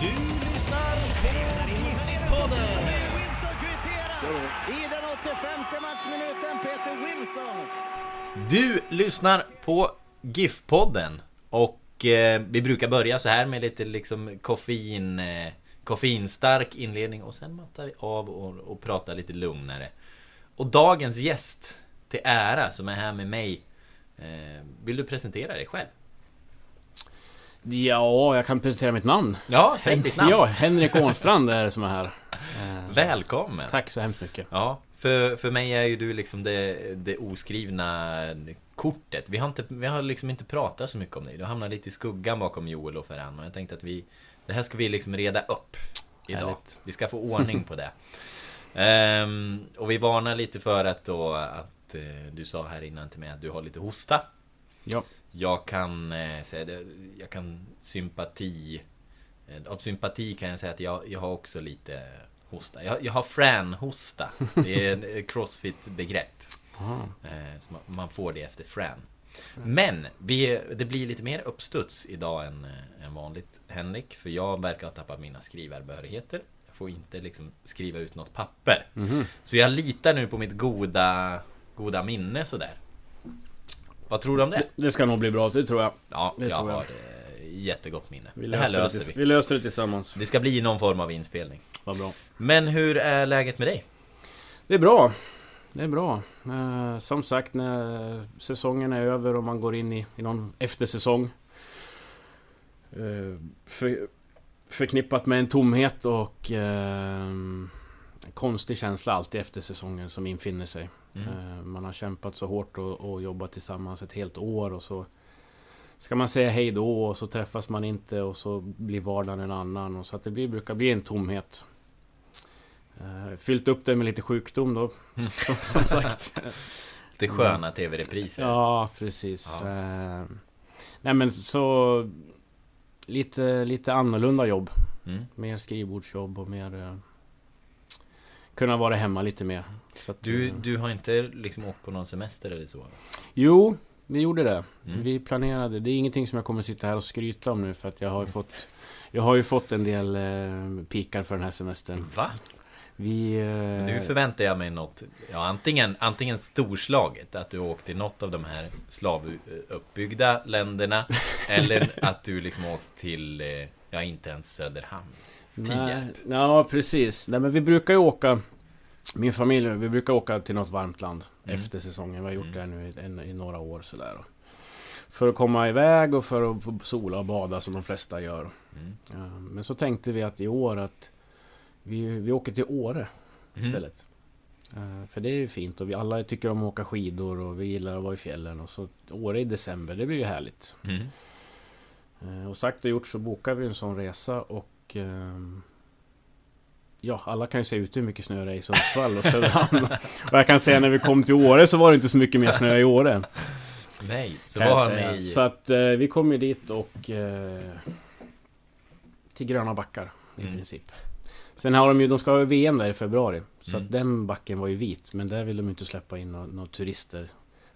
Du lyssnar på GIF-podden. I den 85 matchminuten Peter Wilson. Du lyssnar på GIF-podden och eh, vi brukar börja så här med lite liksom koffein, eh, koffeinstark inledning och sen mattar vi av och, och pratar lite lugnare. Och dagens gäst till ära som är här med mig eh, Vill du presentera dig själv? Ja, jag kan presentera mitt namn. Ja, säg ditt namn! Ja, Henrik Ånstrand är det som är här. Välkommen! Tack så hemskt mycket. Ja, för, för mig är ju du liksom det, det oskrivna kortet. Vi har, inte, vi har liksom inte pratat så mycket om dig. Du hamnar lite i skuggan bakom Joel och Ferran. Och jag tänkte att vi... Det här ska vi liksom reda upp idag. Härligt. Vi ska få ordning på det. Ehm, och vi varnar lite för att då att eh, du sa här innan till mig att du har lite hosta. Ja. Jag kan eh, säga det, jag kan sympati eh, Av sympati kan jag säga att jag, jag har också lite hosta. Jag, jag har Fran-hosta Det är ett crossfit-begrepp. Eh, så man, man får det efter Fran Men vi, det blir lite mer uppstuds idag än, än vanligt Henrik För jag verkar ha tappat mina skrivarbehörigheter. Jag får inte liksom skriva ut något papper. Så jag litar nu på mitt goda, goda minne sådär Vad tror du om det? Det ska nog bli bra, det tror jag. Ja, Det jag tror jag. har eh, jättegott minne. Vi det här löser, vi. vi löser det tillsammans. Det ska bli någon form av inspelning. Vad bra. Men hur är läget med dig? Det är bra. Det är bra. Eh, som sagt, när säsongen är över och man går in i, i någon eftersäsong. Eh, för, förknippat med en tomhet och eh, en konstig känsla alltid efter säsongen som infinner sig. Mm. Eh, Man har kämpat så hårt och, och jobbat tillsammans ett helt år och så ska man säga hej då och så träffas man inte och så blir vardagen en annan. Och så att det blir, brukar bli en tomhet. Eh, Fyllt upp det med lite sjukdom då, som, som sagt. Det sköna tv-repriser. Ja, precis. Ja. Eh, nej men så... Lite, lite annorlunda jobb. Mm. Mer skrivbordsjobb och mer... Kunna vara hemma lite mer. Så att, Du, eh, du har inte liksom åkt på någon semester eller så? Jo, vi gjorde det. Mm. Vi planerade. Det är ingenting som jag kommer sitta här och skryta om nu för att jag har ju fått... Jag har ju fått en del eh, pikar för den här semestern. Va? Vi... Eh, Nu förväntar jag mig något, ja antingen, antingen storslaget, att du åkt till något av de här slavuppbyggda länderna, eller att du liksom åkt till, eh, ja inte ens Söderhamn. Tierp. ja, precis. Nej, men vi brukar ju åka... Min familj, vi brukar åka till något varmt land Mm. efter säsongen. Vi har gjort Mm. det nu i, i några år sådär. För att komma iväg och för att sola och bada som de flesta gör. Mm. Ja, men så tänkte vi att i år att vi, vi åker till Åre Mm. istället. Eh, För det är ju fint och vi alla tycker om att åka skidor och vi gillar att vara i fjällen. Och så Åre i december, det blir ju härligt. Eh, Och sagt och gjort så bokar vi en sån resa och ehm, Ja, alla kan ju säga ut hur mycket snö det är i Sundsvall och Söderhamn. och jag kan säga när vi kom till Åre så var det inte så mycket mer snö i Åre. Nej, så har säga. ni... Så att eh, vi kom ju dit och... Eh, till Gröna backar i Mm. princip. Sen har de ju, de ska ha VM där i februari. Så Mm. att den backen var ju vit. Men där vill de inte släppa in några några turister.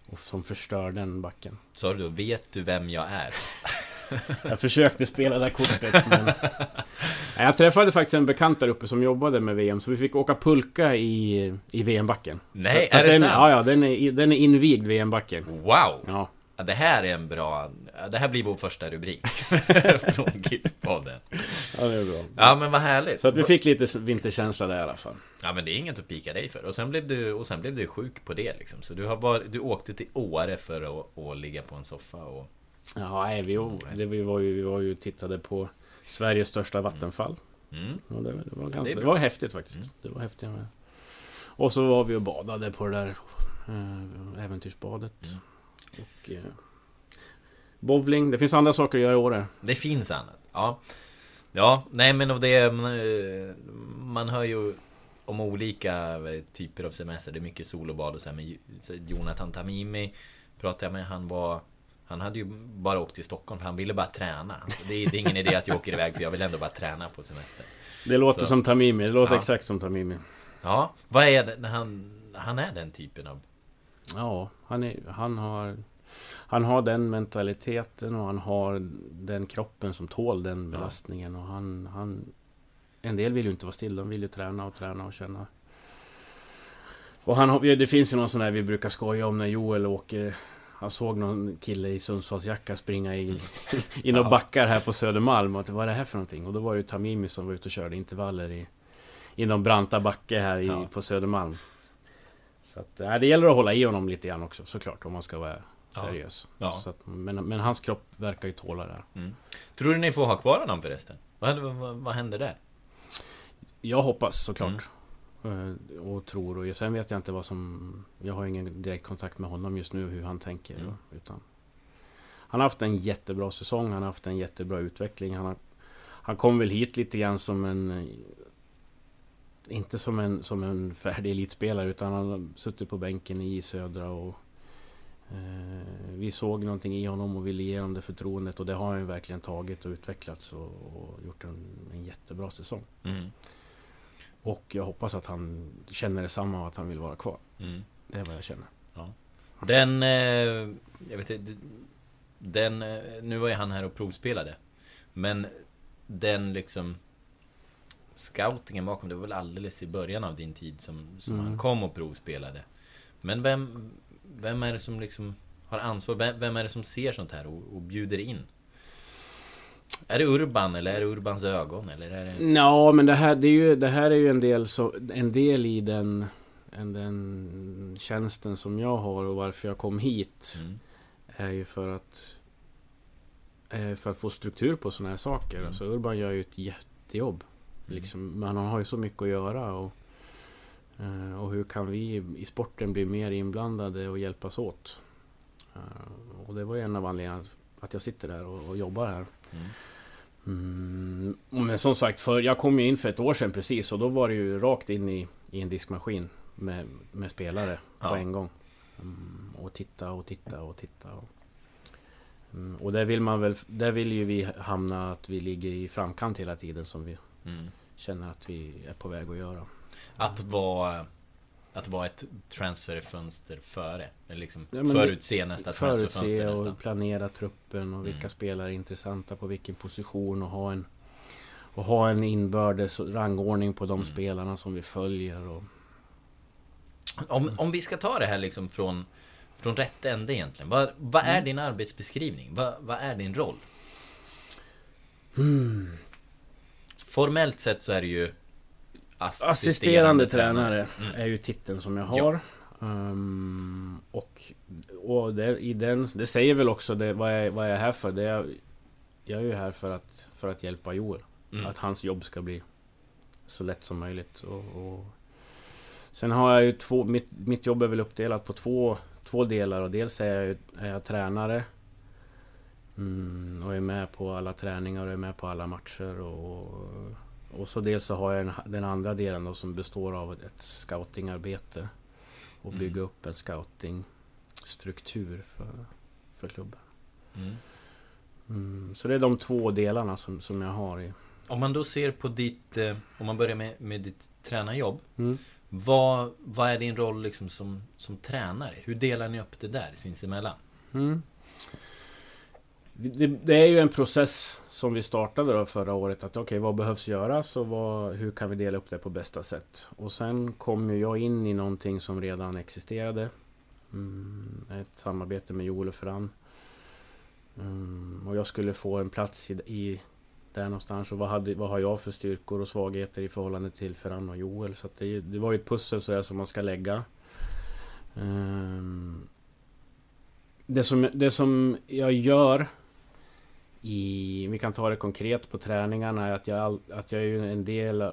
Och som förstör den backen. Sa du då, vet du vem jag är? Jag försökte spela det här kortet men... Jag träffade faktiskt en bekant där uppe som jobbade med VM Så vi fick åka pulka i, i VM-backen Nej, så är att det den, sant? Ja, ja, den är, den är invigd VM-backen Wow! Ja, Ja, det här är en bra... Det här blir vår första rubrik. Från GIF-podden. Ja, det är bra. Ja, men vad härligt. Så att vi fick lite vinterkänsla där i alla fall. Ja, men det är inget att pika dig för. Och sen blev du, och sen blev du sjuk på det liksom. Så du, har varit, du åkte till Åre för att, att ligga på en soffa och... Ja, nej, vi, det, vi, var ju, vi var ju och tittade på Sveriges största vattenfall. Mm. Och det, det, var det ganska, det, bra. var häftigt faktiskt. Mm. Det var häftigt. Och så var vi och badade på det där äh, äventyrsbadet. Mm. Och eh, bowling. Det finns andra saker att göra i Åre. Det finns annat. Ja. Ja, nej men och det... eh, Man hör ju om olika eh, typer av semester. Det är mycket solobad och så här. Men Jonathan Tamimi pratade jag med. Han var... Han hade ju bara åkt till Stockholm för han ville bara träna. Alltså, det, är, det är ingen idé att jag åker iväg för jag vill ändå bara träna på semester. Det låter Så. som Tamimi. Det låter Ja. exakt som Tamimi. Ja, vad är det han... Han är den typen av... Ja, han, är, han har... Han har den mentaliteten och han har den kroppen som tål den belastningen. Och han, han... En del vill ju inte vara still. De vill ju träna och träna och känna. Och han det finns ju någon sån där vi brukar skoja om när Joel åker han såg någon kille i Sundsvallsjacka springa i, i några Ja. backar här på Södermalm. Och att, vad är det här för någonting? Och då var det ju Tamimi som var ute och körde intervaller i, i någon branta backe här i, Ja. på Södermalm. Så att, nej, det gäller att hålla i honom lite grann också såklart om man ska vara Ja. seriös. Ja. Så att, men, men hans kropp verkar ju tåla det här. Tror du ni får ha kvar honom förresten? Vad, vad, vad händer där? Jag hoppas såklart. Mm. Eh, Och tror. Och sen vet jag inte vad som... Jag har ingen direkt kontakt med honom just nu hur han tänker. Mm. Utan, han har haft en jättebra säsong. Han har haft en jättebra utveckling. Han, har, han kom väl hit lite grann som en... Inte som en, som en färdig elitspelare utan han har suttit på bänken i Södra och eh, vi såg någonting i honom och ville ge honom det förtroendet och det har han verkligen tagit och utvecklats och, och gjort en, en jättebra säsong. Mm. Och jag hoppas att han känner detsamma och att han vill vara kvar. Mm. Det är vad jag känner. Den... Eh, jag vet inte... Den... eh, Nu var ju han här och provspelade. Men den liksom... Scoutingen bakom, det var väl alldeles i början av din tid som, som Mm. han kom och provspelade. Men vem... Vem är det som liksom har ansvar? Vem, vem är det som ser sånt här och, och bjuder in? Är det Urban eller är det Urbans ögon eller är det... Ja, men det här, det är ju, det här är ju en del, så, en del i den, en, den tjänsten som jag har och varför jag kom hit. Mm. Är ju för att eh, för att få struktur på sådana här saker. Mm. Alltså Urban gör ju ett jättejobb. Mm. Liksom, men han har ju så mycket att göra. Och, eh, och hur kan vi i sporten bli mer inblandade och hjälpas åt? Eh, och det var ju en av anledningarna att jag sitter där och, och jobbar här. Mm. Mm, men som sagt, för jag kom ju in för ett år sedan precis och då var det ju rakt in i, i en diskmaskin med, med spelare på Ja. en gång. Mm, och titta och titta och titta. Och, mm, och där vill man väl, där vill ju vi hamna att vi ligger i framkant hela tiden som vi Mm. känner att vi är på väg att göra. Att vara... Att vara ett transferfönster före. Eller liksom Ja, förutse nästa transferfönster Förutse och planera truppen och vilka Mm. spelare är intressanta på vilken position och ha en och ha en inbördes rangordning på de Mm. spelarna som vi följer. Och, Om, om vi ska ta det här liksom från, från rätt ände egentligen. Vad, vad är Mm. din arbetsbeskrivning? Vad, vad är din roll? Hmm. Formellt sett så är det ju assisterande, Assisterande tränare Mm. är ju titeln som jag Ja. har. Ehm, och och det, i den, det säger väl också det, vad, jag, vad jag är här för. Det är, jag är ju här för att, för att hjälpa Joel. Mm. Att hans jobb ska bli så lätt som möjligt. Och, och sen har jag ju två, mitt, mitt jobb är väl uppdelat på två, två delar. Och dels är jag, är jag tränare. Mm, och är med på alla träningar och är med på alla matcher. Och, och så dels så har jag den, andra delen då som består av ett scoutingarbete. Och Mm. bygga upp en scoutingstruktur för, för klubben. Mm. Mm, så det är de två delarna som, som jag har i... Om man då ser på ditt... eh, Om man börjar med, med ditt tränarjobb. Mm. Vad, vad är din roll liksom som, som tränare? Hur delar ni upp det där sinsemellan? Mm. Det, det är ju en process som vi startade då förra året. Att okej, vad behövs göras och vad, hur kan vi dela upp det på bästa sätt? Och sen kom ju jag in i någonting som redan existerade. Mm, ett samarbete med Joel och Fran. Mm, och jag skulle få en plats i, i där någonstans. Och vad, hade, vad har jag för styrkor och svagheter i förhållande till Ferran och Joel? Så det, det, var ju ett pussel så som man ska lägga. Um, det, som, det som jag gör i, vi kan ta det konkret på träningarna, att jag, att jag är en del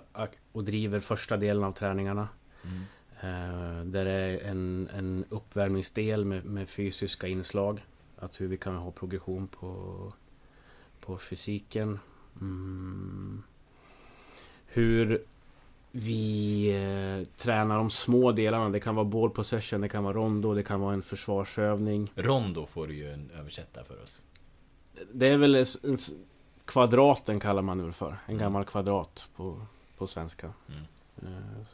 och driver första delen av träningarna. Mm. Uh, där det är en, en uppvärmningsdel med, med fysiska inslag. Att hur vi kan ha progression på, på fysiken. Mm. Hur vi eh, tränar de små delarna. Det kan vara ball possession, det kan vara rondo, det kan vara en försvarsövning. Rondo får du ju en översätta för oss. Det är väl en, kvadraten kallar man det för. En mm. gammal kvadrat på, på svenska. Mm. Eh,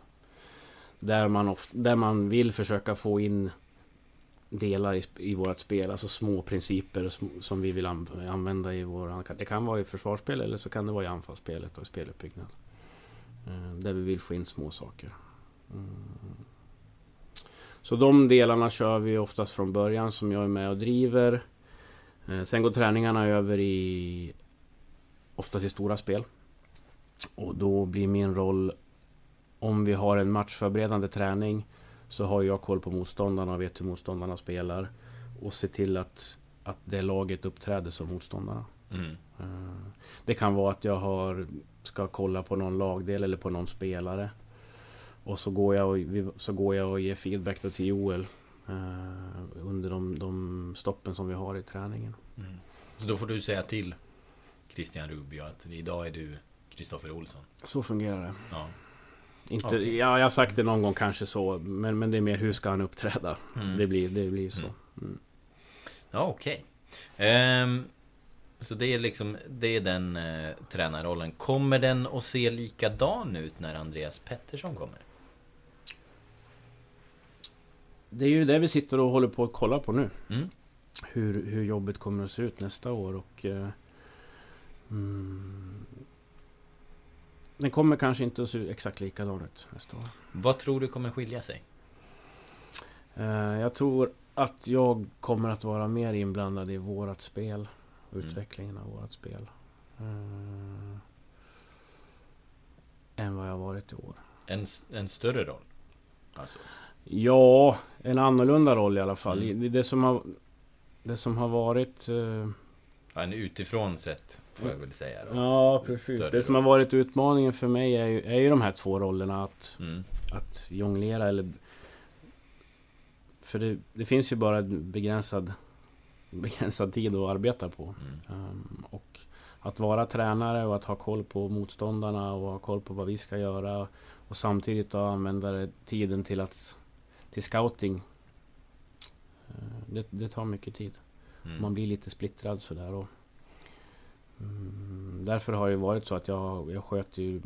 där, man ofta, där man vill försöka få in delar i, i vårt spel, alltså små principer som vi vill använda i vår... Det kan vara i försvarsspel eller så kan det vara i anfallsspelet och i speluppbyggnad. Eh, där vi vill få in små saker. Mm. Så de delarna kör vi oftast från början som jag är med och driver. Eh, sen går träningarna över i oftast i stora spel. Och då blir min roll om vi har en matchförberedande träning så har jag koll på motståndarna och vet hur motståndarna spelar. Och ser till att, att det laget uppträder som motståndarna. Mm. Eh, det kan vara att jag har, ska kolla på någon lagdel eller på någon spelare. Och så går jag och, så går jag och ger feedback till Joel under de, de, stoppen som vi har i träningen. Mm. Så då får du säga till Christian Rubio att idag är du Kristoffer Olsson? Så fungerar det. Ja. Inte, okay. ja, jag har sagt det någon gång kanske så, men, men det är mer hur ska han uppträda? Mm. Det, blir, det blir så. Mm. mm. Ja, okej. Okay. Ehm, så det är liksom, det är den uh, tränarrollen. Kommer den att se likadan ut när Andreas Pettersson kommer? Det är ju det vi sitter och håller på att kolla på nu. Mm. Hur, hur jobbet kommer att se ut nästa år och... Uh, mm, den kommer kanske inte att se exakt likadan ut nästa år. Vad tror du kommer skilja sig? Uh, jag tror att jag kommer att vara mer inblandad i vårat spel. Mm. Utvecklingen av vårat spel. Uh, än vad jag varit i år. En, en större roll? Alltså. Ja, en annorlunda roll i alla fall. Mm. Det, som har, det som har varit... Ja, en utifrån sett får jag väl säga. Då. Ja, precis. Det som har varit utmaningen för mig är ju, är ju de här två rollerna. Att, mm. att jonglera eller... För det, det finns ju bara begränsad, begränsad tid att arbeta på. Mm. Um, och att vara tränare och att ha koll på motståndarna och ha koll på vad vi ska göra. Och samtidigt då använda tiden till att till scouting. Uh, det, det tar mycket tid. Mm. Man blir lite splittrad sådär. Och, Mm, därför har det varit så att jag, jag sköter ju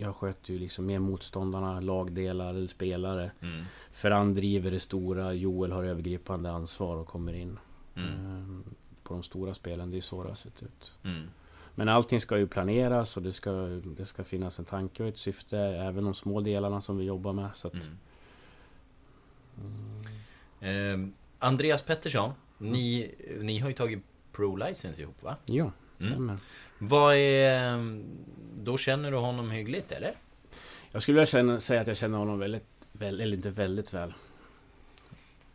jag sköter ju liksom med motståndarna, lagdelar eller spelare. Mm. Ferran driver det stora, Joel har övergripande ansvar och kommer in. Mm. Eh, på de stora spelen, det är så det har sett ut. Mm. Men allting ska ju planeras och det ska, det ska finnas en tanke och ett syfte, även de små delarna som vi jobbar med. Så att, mm. Eh, Andreas Pettersson, ni, ni har ju tagit Pro-license ihop va? Ja, mm. stämmer. Mm. Vad är... Då känner du honom hyggligt eller? Jag skulle vilja känna, säga att jag känner honom väldigt, väl, eller inte väldigt väl.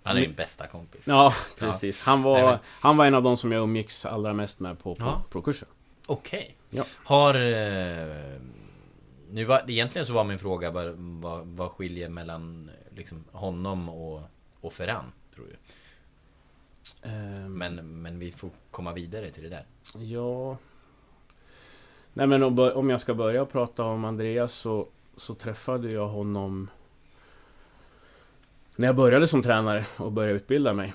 Han är din bästa kompis. Ja, precis. Ja. Han, var, han var en av de som jag umgicks allra mest med på, på ja. kursen Okej. Okay. Ja. Har... Eh, nu var, egentligen så var min fråga vad, vad, vad skiljer mellan liksom, honom och, och Ferran, tror du? Ehm. Men, men vi får komma vidare till det där. Ja... Nej men om jag ska börja prata om Andreas så, så träffade jag honom när jag började som tränare och började utbilda mig.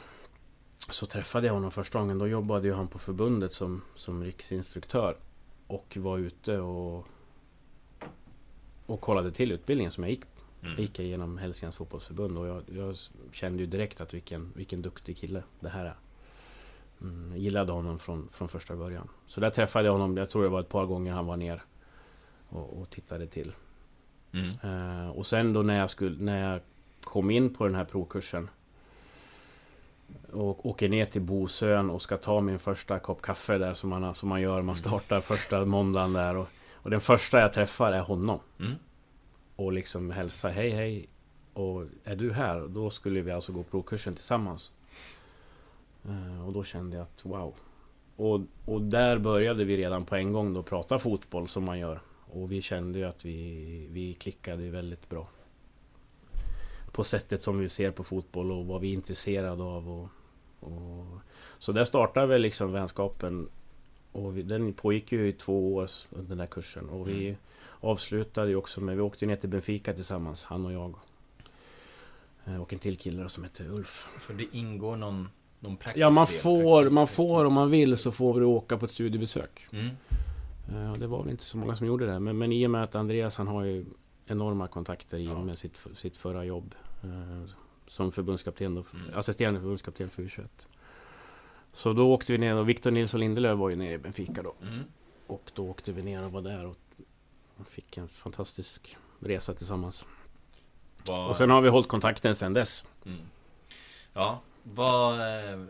Så träffade jag honom första gången. Då jobbade ju han på förbundet som, som riksinstruktör. Och var ute och, och kollade till utbildningen som jag gick. Mm. Jag gick igenom Hälsinglands fotbollsförbund och jag, jag, kände ju direkt att vilken, vilken duktig kille det här är. Mm, gillade honom från, från första början. Så där träffade jag honom, jag tror det var ett par gånger han var ner och, och tittade till. Mm. Uh, och sen då när jag, skulle, när jag kom in på den här provkursen och åker ner till Bosön och ska ta min första kopp kaffe där som man, som man gör. Man startar första måndagen där. Och, och den första jag träffar är honom. Mm. Och liksom hälsa hej hej. Och är du här? Då skulle vi alltså gå provkursen tillsammans. Eh, och då kände jag att wow. Och, och där började vi redan på en gång då prata fotboll som man gör. Och vi kände ju att vi, vi klickade väldigt bra. På sättet som vi ser på fotboll och vad vi är intresserade av. Och, och, så där startade väl liksom vänskapen. Och vi, den pågick ju i två år under den här kursen. Och vi mm avslutade ju också med, vi åkte ner till Benfica tillsammans, han och jag. Eh, Och en till kille som heter Ulf. Så det ingår någon, någon praktisk Ja, man får, man får om man vill så får du åka på ett studiebesök. Mm. Eh, Det var väl inte så många som gjorde det. Men, men i och med att Andreas han har ju enorma kontakter i och Ja. med sitt, sitt förra jobb. Eh, som förbundskapten då, Mm. assisterande förbundskapten för U21. Så då åkte vi ner och Victor Nilsson Lindelöf var ju nere i Benfica då. Mm. Och då åkte vi ner och var där och fick en fantastisk resa tillsammans. Vad- Och sen har vi hållit kontakten sen dess. Mm. Ja, vad... eh,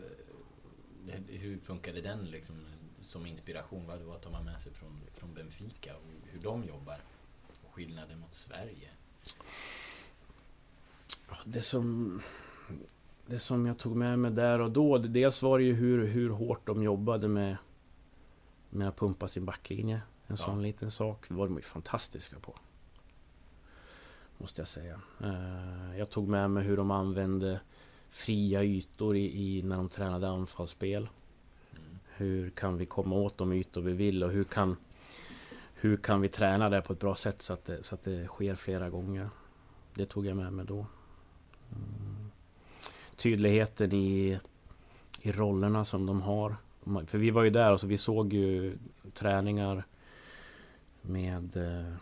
Hur funkade den liksom som inspiration? Vad, vad tar man med sig från, från Benfica och hur de jobbar? Och skillnaden mot Sverige? Det som, det som jag tog med mig där och då, dels var det ju hur, hur hårt de jobbade med, med att pumpa sin backlinje. En Ja. sån liten sak. Var de ju fantastiska på. Måste jag säga. Eh, Jag tog med mig hur de använde fria ytor i, i när de tränade anfallsspel. Mm. Hur kan vi komma åt de ytor vi vill och hur kan Hur kan vi träna det på ett bra sätt så att det, så att det sker flera gånger. Det tog jag med mig då. Mm. Tydligheten i, i rollerna som de har. För vi var ju där och så vi såg ju träningar med eh,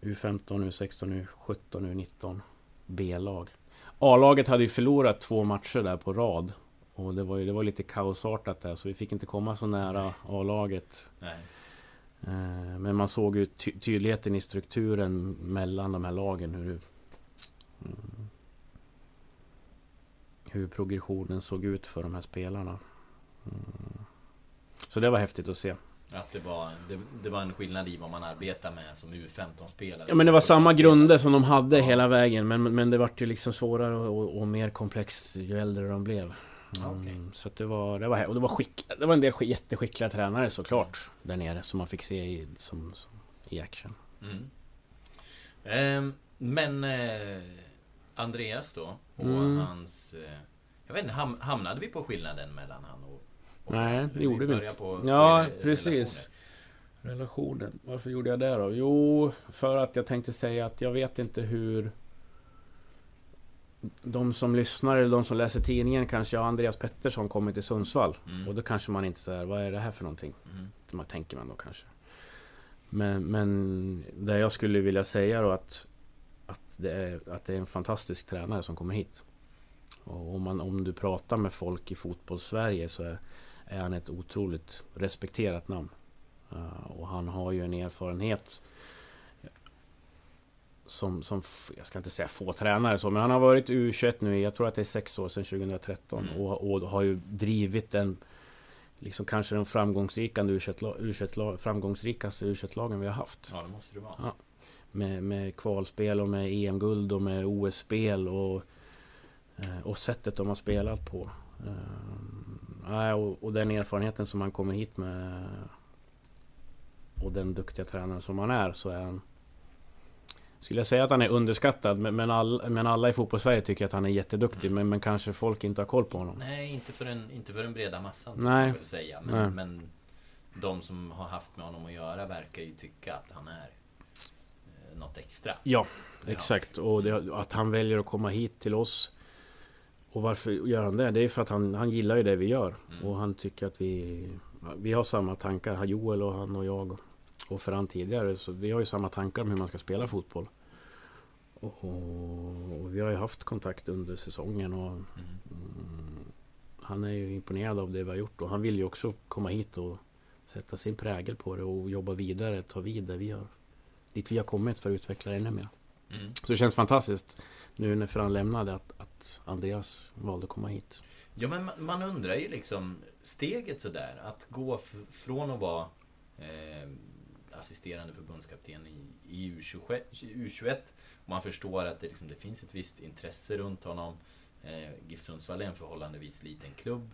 U15, U16, U17, U19 B-lag. A-laget hade ju förlorat två matcher där på rad. Och det var ju det var lite kaosartat där så vi fick inte komma så nära A-laget. Eh, Men man såg ju ty- tydligheten i strukturen mellan de här lagen. Hur, mm, hur progressionen såg ut för de här spelarna. Mm. Så det var häftigt att se. Att det var, det, det var en skillnad i vad man arbetar med som U15-spelare. Ja men det var samma grunder som de hade Ja. hela vägen. Men, men det vart ju liksom svårare och, och mer komplext ju äldre de blev. Mm, Så att det var, det var, och det var, skick, det var en del sk- jätteskickliga tränare såklart. Där nere som man fick se i, som, som, i action. Mm. Ehm, men eh, Andreas då och Mm. hans... Eh, jag vet inte, ham, hamnade vi på skillnaden mellan han och... Nej, det gjorde vi inte. Ja, precis. Relationen. Varför gjorde jag det då? Jo, för att jag tänkte säga att jag vet inte hur... De som lyssnar eller de som läser tidningen kanske, ja Andreas Pettersson kommer till Sundsvall. Mm. Och då kanske man inte säger vad är det här för någonting? Mm. Man tänker man då kanske. Men, men det jag skulle vilja säga då att, att, det är, att det är en fantastisk tränare som kommer hit. Och om, man, om du pratar med folk i fotbollssverige så är, är han ett otroligt respekterat namn. Uh, och han har ju en erfarenhet som, som, jag ska inte säga få tränare så, men han har varit U21 nu jag tror att det är sex år sedan 2013 Mm. och, och har ju drivit den Liksom kanske den framgångsrika U21, U21, framgångsrikaste U21-lagen vi har haft. Ja, det måste det vara. Ja. Med, med kvalspel och med EM-guld och med OS-spel och, eh, och sättet de har spelat på. Nej, och, och den erfarenheten som han kommer hit med och den duktiga tränaren som han är så är han skulle jag säga att han är underskattad men, men, all, men alla i fotbollssverige tycker att han är jätteduktig men, men kanske folk inte har koll på honom. Nej, inte för den, inte för den breda massan. Nej. Jag säga. Nej. Men, men de som har haft med honom att göra verkar ju tycka att han är eh, något extra. Ja, Ja. exakt. Och det, att han väljer att komma hit till oss. Och varför gör han det? Det är för att han, han gillar ju det vi gör. Mm. Och han tycker att vi... Vi har samma tankar, Joel och han och jag. Och Ferran tidigare. Så vi har ju samma tankar om hur man ska spela fotboll. Och, och vi har ju haft kontakt under säsongen. Och Mm. mm, han är ju imponerad av det vi har gjort. Och han vill ju också komma hit och sätta sin prägel på det. Och jobba vidare, ta vid det vi har. Dit vi har kommit för att utveckla det ännu mer. Mm. Så det känns fantastiskt nu när Ferran lämnade att, att Andreas valde att komma hit. Ja men man undrar ju liksom steget sådär att gå från att vara eh, assisterande förbundskapten i, i U21, U21 och man förstår att det, liksom, det finns ett visst intresse runt honom. Eh, GIF Sundsvall är en förhållandevis liten klubb.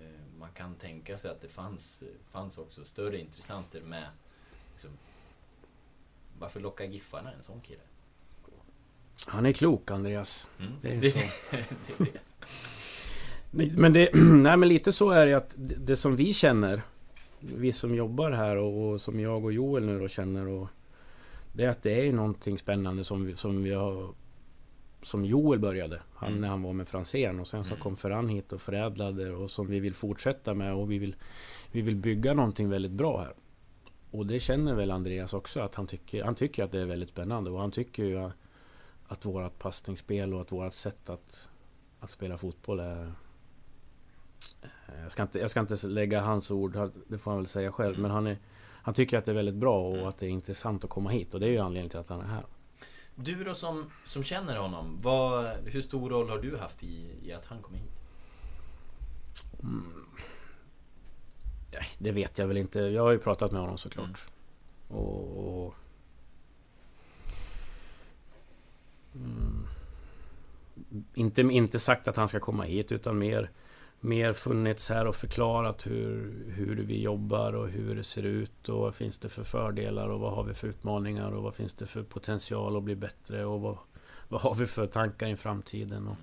Eh, man kan tänka sig att det fanns, fanns också större intressenter med. Liksom, varför lockar Giffarna en sån kille? Han är klok, Andreas. Mm. Det är så. Men, det, nej, men lite så är det att det, som vi känner, vi som jobbar här och, och som jag och Joel nu då känner och det är att det är någonting spännande som vi, som vi har som Joel började, han, Mm. när han var med Franzén och sen så Mm. kom Ferran hit och förädlade och som vi vill fortsätta med och vi vill, vi vill bygga någonting väldigt bra här. Och det känner väl Andreas också att han tycker, han tycker att det är väldigt spännande och han tycker ju att, vårat passningsspel och att vårat sätt att, att spela fotboll är Eh, jag ska, inte, jag ska inte lägga hans ord, det får han väl säga själv. Men han, är, han tycker att det är väldigt bra och att det är intressant att komma hit. Och det är ju anledningen till att han är här. Du då som, som känner honom, vad, hur stor roll har du haft i, i att han kom hit? Nej, det vet jag väl inte. Jag har ju pratat med honom såklart. Och... och mm, inte, inte sagt att han ska komma hit utan mer, mer funnits här och förklarat hur, hur vi jobbar och hur det ser ut och vad finns det för fördelar och vad har vi för utmaningar och vad finns det för potential att bli bättre och vad, vad har vi för tankar i framtiden. Och,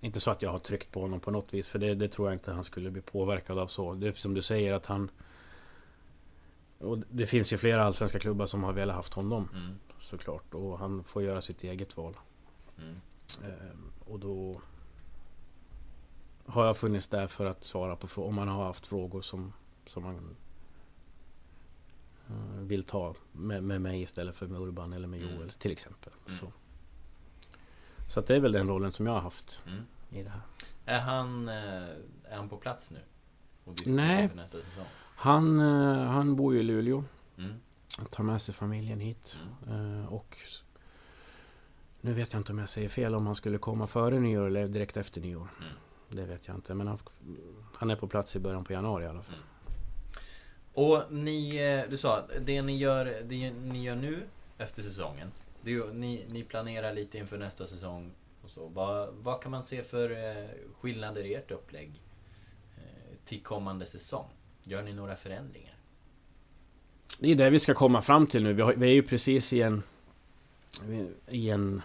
inte så att jag har tryckt på honom på något vis för det, det tror jag inte han skulle bli påverkad av så. Det är som du säger att han och det finns ju flera allsvenska klubbar som har velat haft honom Mm såklart och han får göra sitt eget val. Mm. Ehm, och då har jag funnits där för att svara på frågor om man har haft frågor som, som man eh, vill ta med, med mig istället för med Urban eller med Mm. Joel till exempel. Mm. Så. så att det är väl den rollen som jag har haft Mm. i det här. Är han, eh, är han på plats nu? Nej. För nästa säsong? Han, eh, han bor ju i Luleå. Mm. Tar med sig familjen hit. Mm. Eh, och nu vet jag inte om jag säger fel om han skulle komma före nyår eller direkt efter nyår. Mm. Det vet jag inte. Men han, han är på plats i början på januari i alla fall. Och ni, eh, du sa, det ni gör, det ni gör nu efter säsongen. Det ni, ni planerar lite inför nästa säsong. Och så. Vad, vad kan man se för eh, skillnader i ert upplägg till kommande säsong? Gör ni några förändringar? Det är det vi ska komma fram till nu. Vi, har, vi är ju precis i en... I en...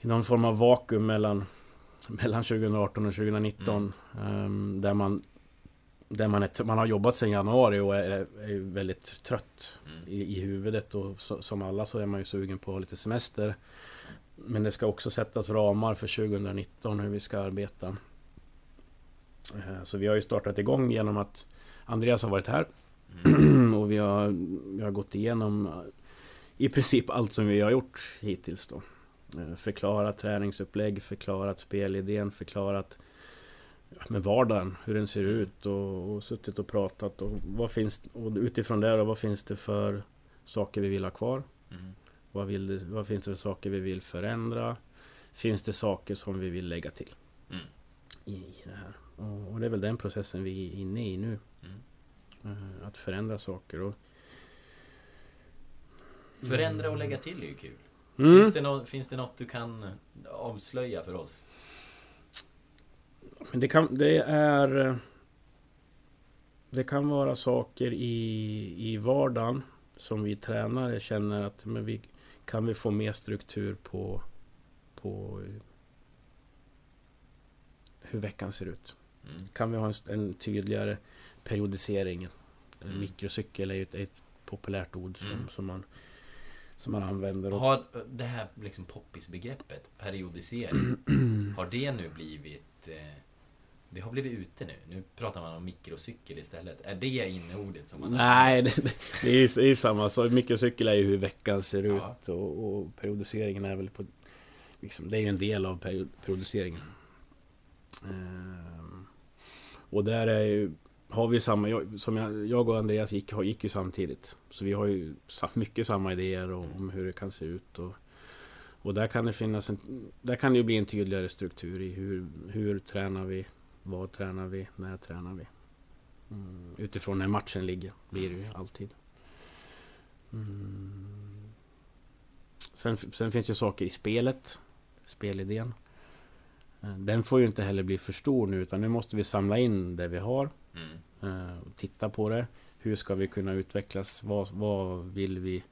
I någon form av vakuum mellan, mellan 2018 och 2019. ehm, där man... Där man, är, man har jobbat sedan januari och är, är väldigt trött Mm. i, i huvudet. Och så, som alla så är man ju sugen på lite semester. Men det ska också sättas ramar för 2019 hur vi ska arbeta. Eh, Så vi har ju startat igång genom att Andreas har varit här Mm. och vi har, vi har gått igenom i princip allt som vi har gjort hittills då. Eh, Förklarat träningsupplägg, förklarat spelidén, förklarat med vardagen, hur den ser ut och, och suttit och pratat och vad finns och utifrån det då, vad finns det för saker vi vill ha kvar? Mm. Vad, vill vad finns det för saker vi vill förändra? Finns det saker som vi vill lägga till? Mm. I, i det här. Och, och det är väl den processen vi är inne i nu. Mm. Att förändra saker och... Förändra och lägga till är ju kul. Mm. Finns, det nå- finns det något du kan avslöja för oss? Men det kan... Det är... Det kan vara saker i, i vardagen som vi tränare känner att men vi, kan vi få mer struktur på, på hur veckan ser ut. Mm. Kan vi ha en, en tydligare periodisering? Mm. Mikrocykel är ju ett, ett populärt ord som, Mm. som, man, som man använder. Och, Har det här liksom poppisbegreppet, periodisering, har det nu blivit... Eh, det har blivit ute nu. Nu pratar man om mikrocykel istället. Är det inneordet som man Nej, det, det, det är ju det är ju samma. Så mikrocykel är ju hur veckan ser Ja. ut och, och periodiseringen är väl på... Liksom, det är ju en del av period, periodiseringen. Ehm, och där är ju, har vi samma... Jag, som jag, jag och Andreas gick, gick ju samtidigt. Så vi har ju mycket samma idéer om, om hur det kan se ut. Och, Och där kan det finnas en... Där kan det ju bli en tydligare struktur i hur, hur tränar vi? Vad tränar vi? När tränar vi? Mm, utifrån när matchen ligger, blir det ju alltid. Mm. Sen, sen finns det saker i spelet, spelidén. Eh, den får ju inte heller bli för stor nu utan nu måste vi samla in det vi har. Mm eh, Titta på det. Hur ska vi kunna utvecklas? Vad, vad, vill vi,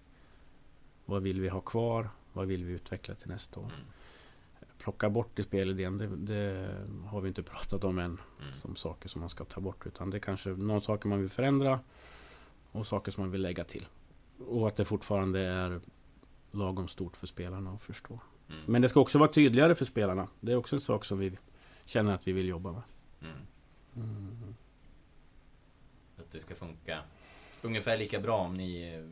vad vill vi ha kvar? Vad vill vi utveckla till nästa år? Mm. Plocka bort i spelidén, det, det har vi inte pratat om än. Mm. Som saker som man ska ta bort. Utan det är kanske några saker man vill förändra. Och saker som man vill lägga till. Och att det fortfarande är lagom stort för spelarna att förstå. Mm. Men det ska också vara tydligare för spelarna. Det är också en sak som vi känner att vi vill jobba med. Att det ska funka ungefär lika bra om ni eh,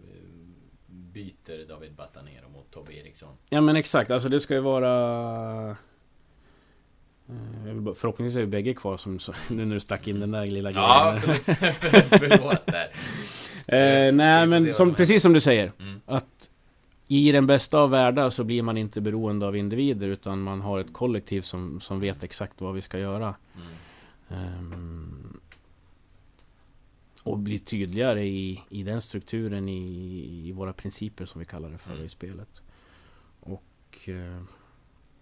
byter David Batanero mot Tobbe Eriksson. Ja men exakt, alltså det ska ju vara... eh, Förhoppningsvis är ju bägge kvar som, nu när du stack in den där lilla Ja, grejen. förlåt, förlåt där. Eh, nej men som, som precis som du säger. Mm. Att i den bästa av världar så blir man inte beroende av individer utan man har ett kollektiv som, som vet exakt vad vi ska göra. Mm. Ehm, och blir tydligare i, i den strukturen i, i våra principer som vi kallar det för Mm. i spelet. Och eh,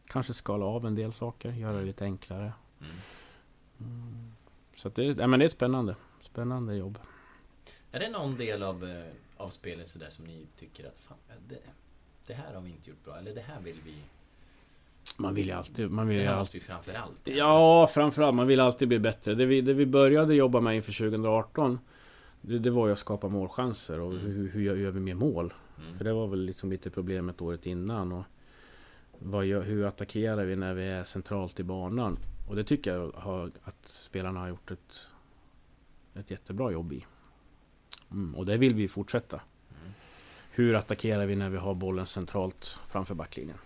kanske skala av en del saker, göra det lite enklare. Mm. Mm. Så det, ja, men det är ett spännande, spännande jobb. Är det någon del av, eh, av spelet sådär som ni tycker att fan, det, det här har vi inte gjort bra, eller det här vill vi... Man vill ju alltid, man vill Det ju alltid framförallt... Ja, framförallt. Man vill alltid bli bättre. Det vi, det vi började jobba med inför 2018 det, det var ju att skapa målchanser och Mm. hur, hur gör gör vi mer mål? Mm. För det var väl liksom lite problemet året innan. Och vad hur attackerar vi när vi är centralt i banan? Och det tycker jag har, att spelarna har gjort ett, ett jättebra jobb i. Mm, och det vill vi fortsätta. Mm. Hur attackerar vi när vi har bollen centralt framför backlinjen?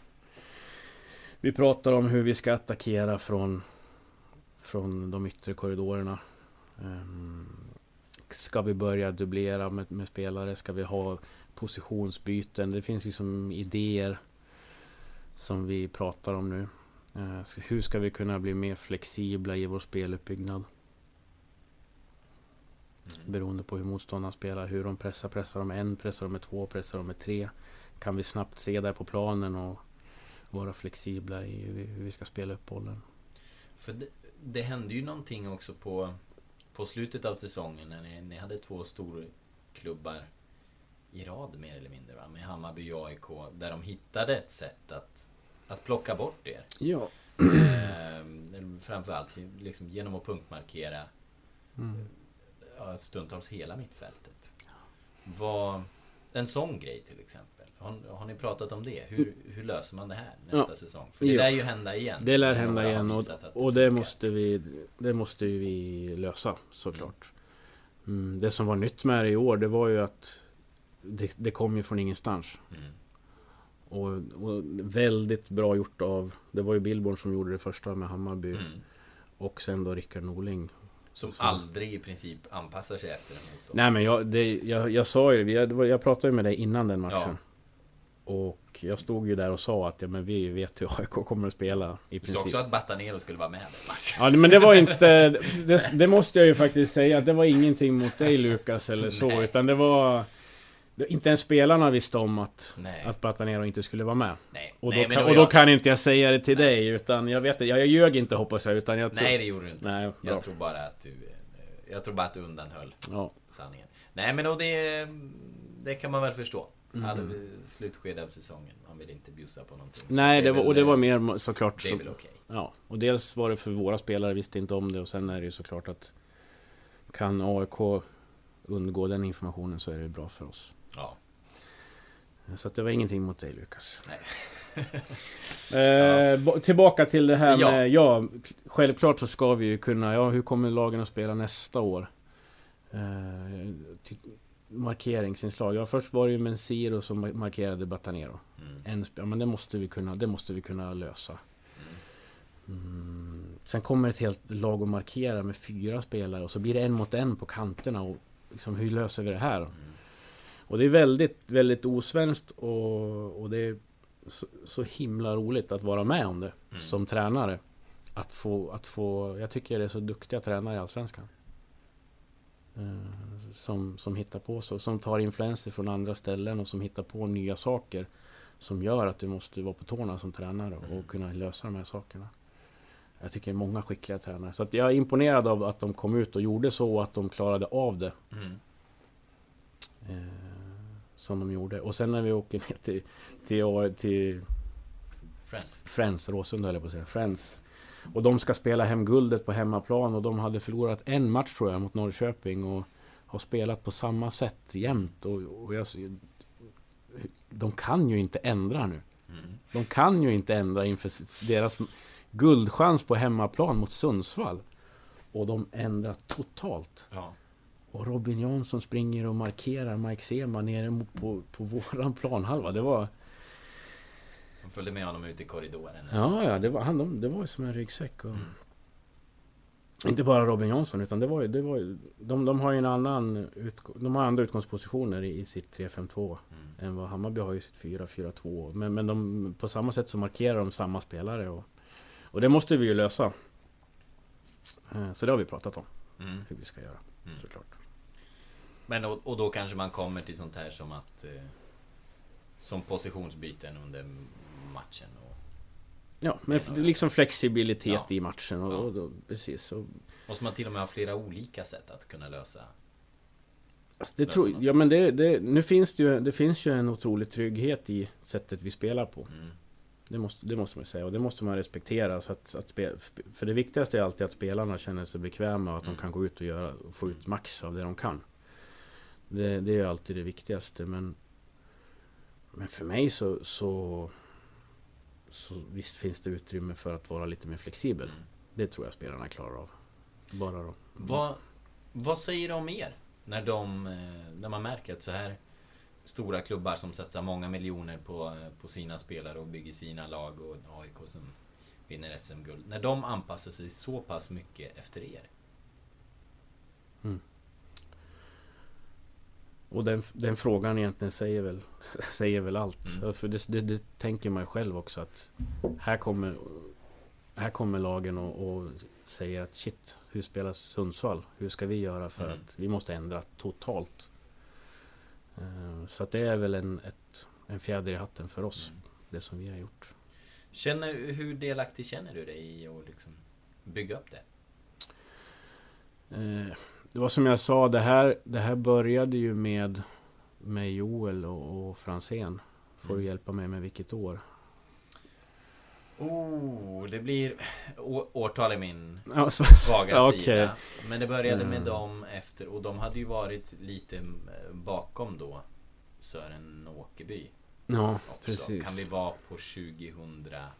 Vi pratar om hur vi ska attackera från, från de yttre korridorerna. Ehm, ska vi börja dubblera med, med spelare? Ska vi ha positionsbyten? Det finns liksom idéer som vi pratar om nu. Eh, så hur ska vi kunna bli mer flexibla i vår speluppbyggnad? Mm. Beroende på hur motståndarna spelar, hur de pressar. Pressar de med en, pressar de med två, pressar de med tre? Kan vi snabbt se där på planen och vara flexibla i hur vi, ska spela upp bollen? För det, det hände ju någonting också på, på slutet av säsongen när ni, ni hade två storklubbar i rad mer eller mindre va? Med Hammarby och AIK. Där de hittade ett sätt att, att plocka bort er. Ja. Ehm, framförallt liksom genom att punktmarkera Mm. ja, stundtals hela mittfältet. Vad, en sån grej till exempel. Har, har ni pratat om det? Hur, hur löser man det här nästa Ja. säsong? För det Ja. lär ju hända igen. Det lär hända igen och, och det måste vi Det måste vi lösa såklart. Mm, det som var nytt med det i år det var ju att det, det kom ju från ingenstans. Mm. Och, och väldigt bra gjort av Det var ju Billborn som gjorde det första med Hammarby. Mm. Och sen då Rickard Norling. Som Så- aldrig i princip anpassar sig efter en motståndare. Nej men jag, det, jag, jag sa ju det, jag, jag pratade ju med dig innan den matchen. Och jag stod ju där och sa att ja, men vi vet hur AIK kommer att spela i Du sa princip. också att Batanero skulle vara med i matchen. Ja men det var inte det, det måste jag ju faktiskt säga att det var ingenting mot dig Lukas eller så Nej. utan det var Inte ens spelarna visste om att, Nej. att Batanero inte skulle vara med. Nej, Och, nej, då, men kan, då och då jag- kan inte jag säga det till dig utan jag vet det, jag, jag ljög inte hoppas jag utan jag tror, Nej, det gjorde du inte. Nej, bra. jag tror bara att du... Jag tror bara att du undanhöll Ja, sanningen. Nej, men och det... Det kan man väl förstå. Mm. Hade vi slutskede av säsongen. Man vill inte bjussa på någonting. Nej är det var, och det var mer såklart Det är så, väl okej. Ja, och dels var det för våra spelare visste inte om det och sen är det ju såklart att Kan AIK undgå den informationen så är det bra för oss. Ja. Så att det var ingenting mot dig Lukas. Eh, bo- tillbaka till det här Ja. med, ja, självklart så ska vi ju kunna, ja hur kommer lagen att spela nästa år? Eh, markeringsinslag, ja först var det ju Mensiro som ma- markerade Batanero. Mm. En, ja men det måste vi kunna, det måste vi kunna lösa. Mm. Sen kommer ett helt lag att markera med fyra spelare och så blir det en mot en på kanterna och liksom, hur löser vi det här? Mm. Och det är väldigt, väldigt osvenskt och, och det så, så himla roligt att vara med om det Mm. som tränare. Att få, att få, jag tycker det är så duktiga tränare i Allsvenskan. Eh, som, som hittar på så, som tar influenser från andra ställen och som hittar på nya saker. Som gör att du måste vara på tårna som tränare och Mm. kunna lösa de här sakerna. Jag tycker det är många skickliga tränare. Så att jag är imponerad av att de kom ut och gjorde så och att de klarade av det. Mm. Eh, som de gjorde. Och sen när vi åker ner till, till, till Friends. Friends, Råsunda höll jag på att säga. Friends. Och de ska spela hem guldet på hemmaplan och de hade förlorat en match tror jag mot Norrköping och har spelat på samma sätt jämt. Och, och jag, de kan ju inte ändra nu. Mm. De kan ju inte ändra inför deras guldchans på hemmaplan mot Sundsvall. Och de ändrar totalt. Ja. Och Robin Jansson springer och markerar Mike Sema nere på, på våran planhalva. Det var... De följde med honom ut i korridoren. Ja, ja, det var, han, de, det var ju som en ryggsäck. Och, Mm. Inte bara Robin Jansson, utan det var ju... Det var ju de, de har ju en annan... Utgå, de har andra utgångspositioner i, i sitt 3-5-2 Mm. än vad Hammarby har i sitt 4-4-2. Men, men de, på samma sätt så markerar de samma spelare. Och, och det måste vi ju lösa. Eh, Så det har vi pratat om, Mm. hur vi ska göra, Mm. såklart. Men och, och då kanske man kommer till sånt här som att eh, Som positionsbyten under matchen och Ja, men liksom flexibilitet Ja. i matchen. Och, Ja. och, och, precis. Och, Måste man till och med ha flera olika sätt att kunna lösa Alltså, det tror, ja men det, det, nu finns det ju, det finns ju en otrolig trygghet i sättet vi spelar på. mm. Det måste, det måste man säga och det måste man respektera. Så att, att spe, för det viktigaste är alltid att spelarna känner sig bekväma och att Mm. de kan gå ut och göra, och få ut max av det de kan. Det, det är ju alltid det viktigaste men Men för mig så, så Så visst finns det utrymme för att vara lite mer flexibel. Mm. Det tror jag spelarna klarar av. Bara då. Vad, vad säger de om er? När, de, eh, när man märker att så här Stora klubbar som satsar många miljoner på, eh, på sina spelare och bygger sina lag och AIK som vinner SM-guld. När de anpassar sig så pass mycket efter er. Och den, den frågan egentligen säger väl, säger väl allt. Mm. För det, det, det tänker man själv också att här kommer, här kommer lagen och, och säger att shit, hur spelar Sundsvall? Hur ska vi göra för Mm. att vi måste ändra totalt? Eh, Så att det är väl en, ett, en fjäder i hatten för oss, Mm. det som vi har gjort. Känner, hur delaktig känner du dig i att liksom bygga upp det? Eh, Det var som jag sa, det här, det här började ju med, med Joel och, och Franzén. Får du Mm. hjälpa mig med vilket år? Oh, det blir... Å, årtal är min Ja, så- svaga Ja, sida. Men det började med Mm. dem efter... Och de hade ju varit lite eh, bakom då Sören Åkerby Ja, också. precis. Kan vi vara på 2012?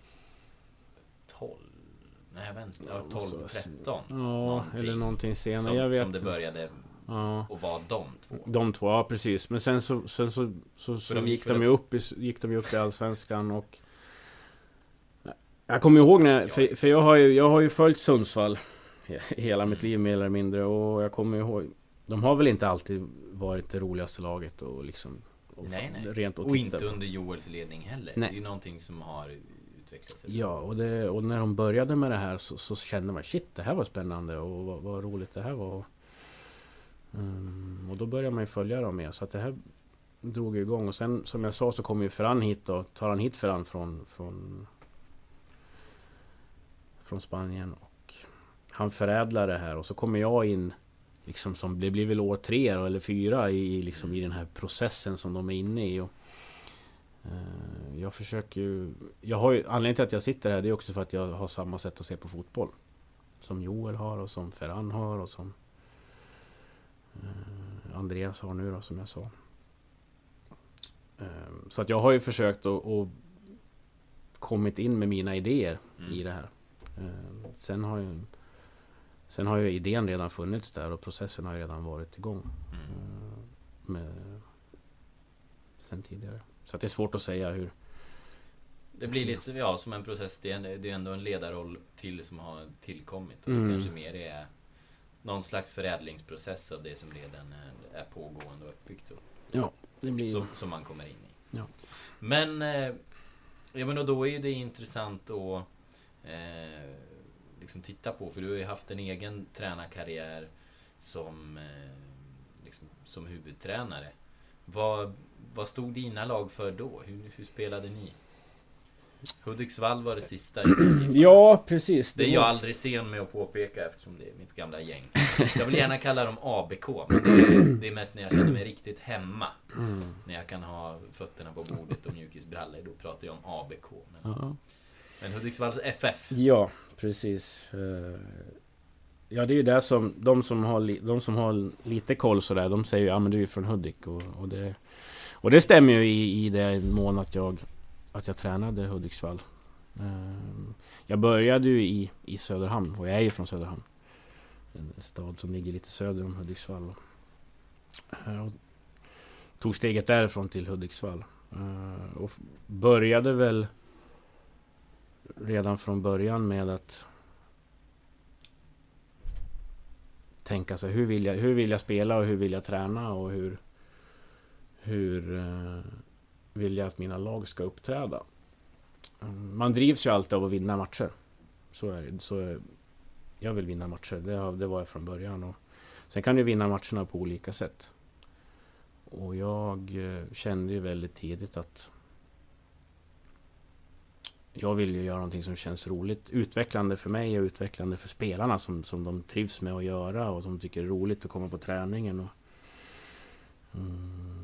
Nej, vänta. Ja, 12, måste vara- 13. Ja, någonting. eller någonting senare. Som, jag vet som det inte. började Ja, och var de två. de två, ja precis. Men sen så, sen så, så, så de gick de ju upp i, gick de ju upp i Allsvenskan och... Jag kommer ihåg när, Ja, för, för jag har ju, jag har ju följt Sundsvall he- hela mitt liv mer eller mindre och jag kommer ihåg De har väl inte alltid varit det roligaste laget och liksom och Nej, nej. Rent Och titta inte under Joels ledning heller. Nej. Det är ju någonting som har utvecklas. Ja, och, det, och när de började med det här så, så kände man shit, det här var spännande och vad, vad roligt det här var. Um, och då började man ju följa dem mer, så att det här drog igång. Och sen som jag sa så kommer ju Ferran hit och tar han hit Ferran från, från, från Spanien. Och han förädlar det här och så kommer jag in Liksom som, det blir väl år tre eller fyra i, liksom, i den här processen som de är inne i. Och, jag försöker ju... Jag har ju, anledningen till att jag sitter här det är också för att jag har samma sätt att se på fotboll. Som Joel har och som Ferran har och som eh, Andreas har nu då som jag sa. Eh, Så att jag har ju försökt att, att kommit in med mina idéer Mm. i det här. Eh, Sen har ju Sen har ju idén redan funnits där och processen har redan varit igång. Mm. Eh, Med, sen tidigare. Så det är svårt att säga hur... Det blir lite ja, som en process. Det är, det är ändå en ledarroll till som har tillkommit. Och Mm. det kanske mer är någon slags förädlingsprocess av det som redan är, pågående och uppbyggt. Och, Ja, det blir ju... som, som man kommer in i. Ja. Men eh, Ja men då är det intressant att eh, liksom titta på. För du har ju haft en egen tränarkarriär som, eh, liksom, som huvudtränare. Vad, vad stod dina lag för då? Hur, hur spelade ni? Hudiksvall var det sista. Ja, precis. Det är jag aldrig sen med att påpeka eftersom det är mitt gamla gäng. Jag vill gärna kalla dem ABK. Men det är, mest när jag känner mig riktigt hemma. Mm. När jag kan ha fötterna på bordet och mjukisbrallor. Då pratar jag om ABK. Men, Ja. men Hudiksvalls FF. Ja, precis. Eh, Ja, det är ju det som de som har, de som har lite koll sådär, de säger ju ja men du är från Hudik och, och det och det stämmer ju i, i den mån att jag Att jag tränade Hudiksvall. Ehm, jag började ju i, i Söderhamn och jag är ju från Söderhamn. En stad som ligger lite söder om Hudiksvall. Ehm, och tog steget därifrån till Hudiksvall. Ehm, och började väl redan från början med att tänka sig hur vill jag, hur vill jag spela och hur vill jag träna och hur hur eh, vill jag att mina lag ska uppträda. Mm, man drivs ju alltid av att vinna matcher. Så är det. Så jag vill vinna matcher, det, det var jag från början. Och sen kan du vinna matcherna på olika sätt. Och jag eh, kände ju väldigt tidigt att jag vill ju göra någonting som känns roligt, utvecklande för mig och utvecklande för spelarna som, som de trivs med att göra och som tycker det är roligt att komma på träningen. Och, mm,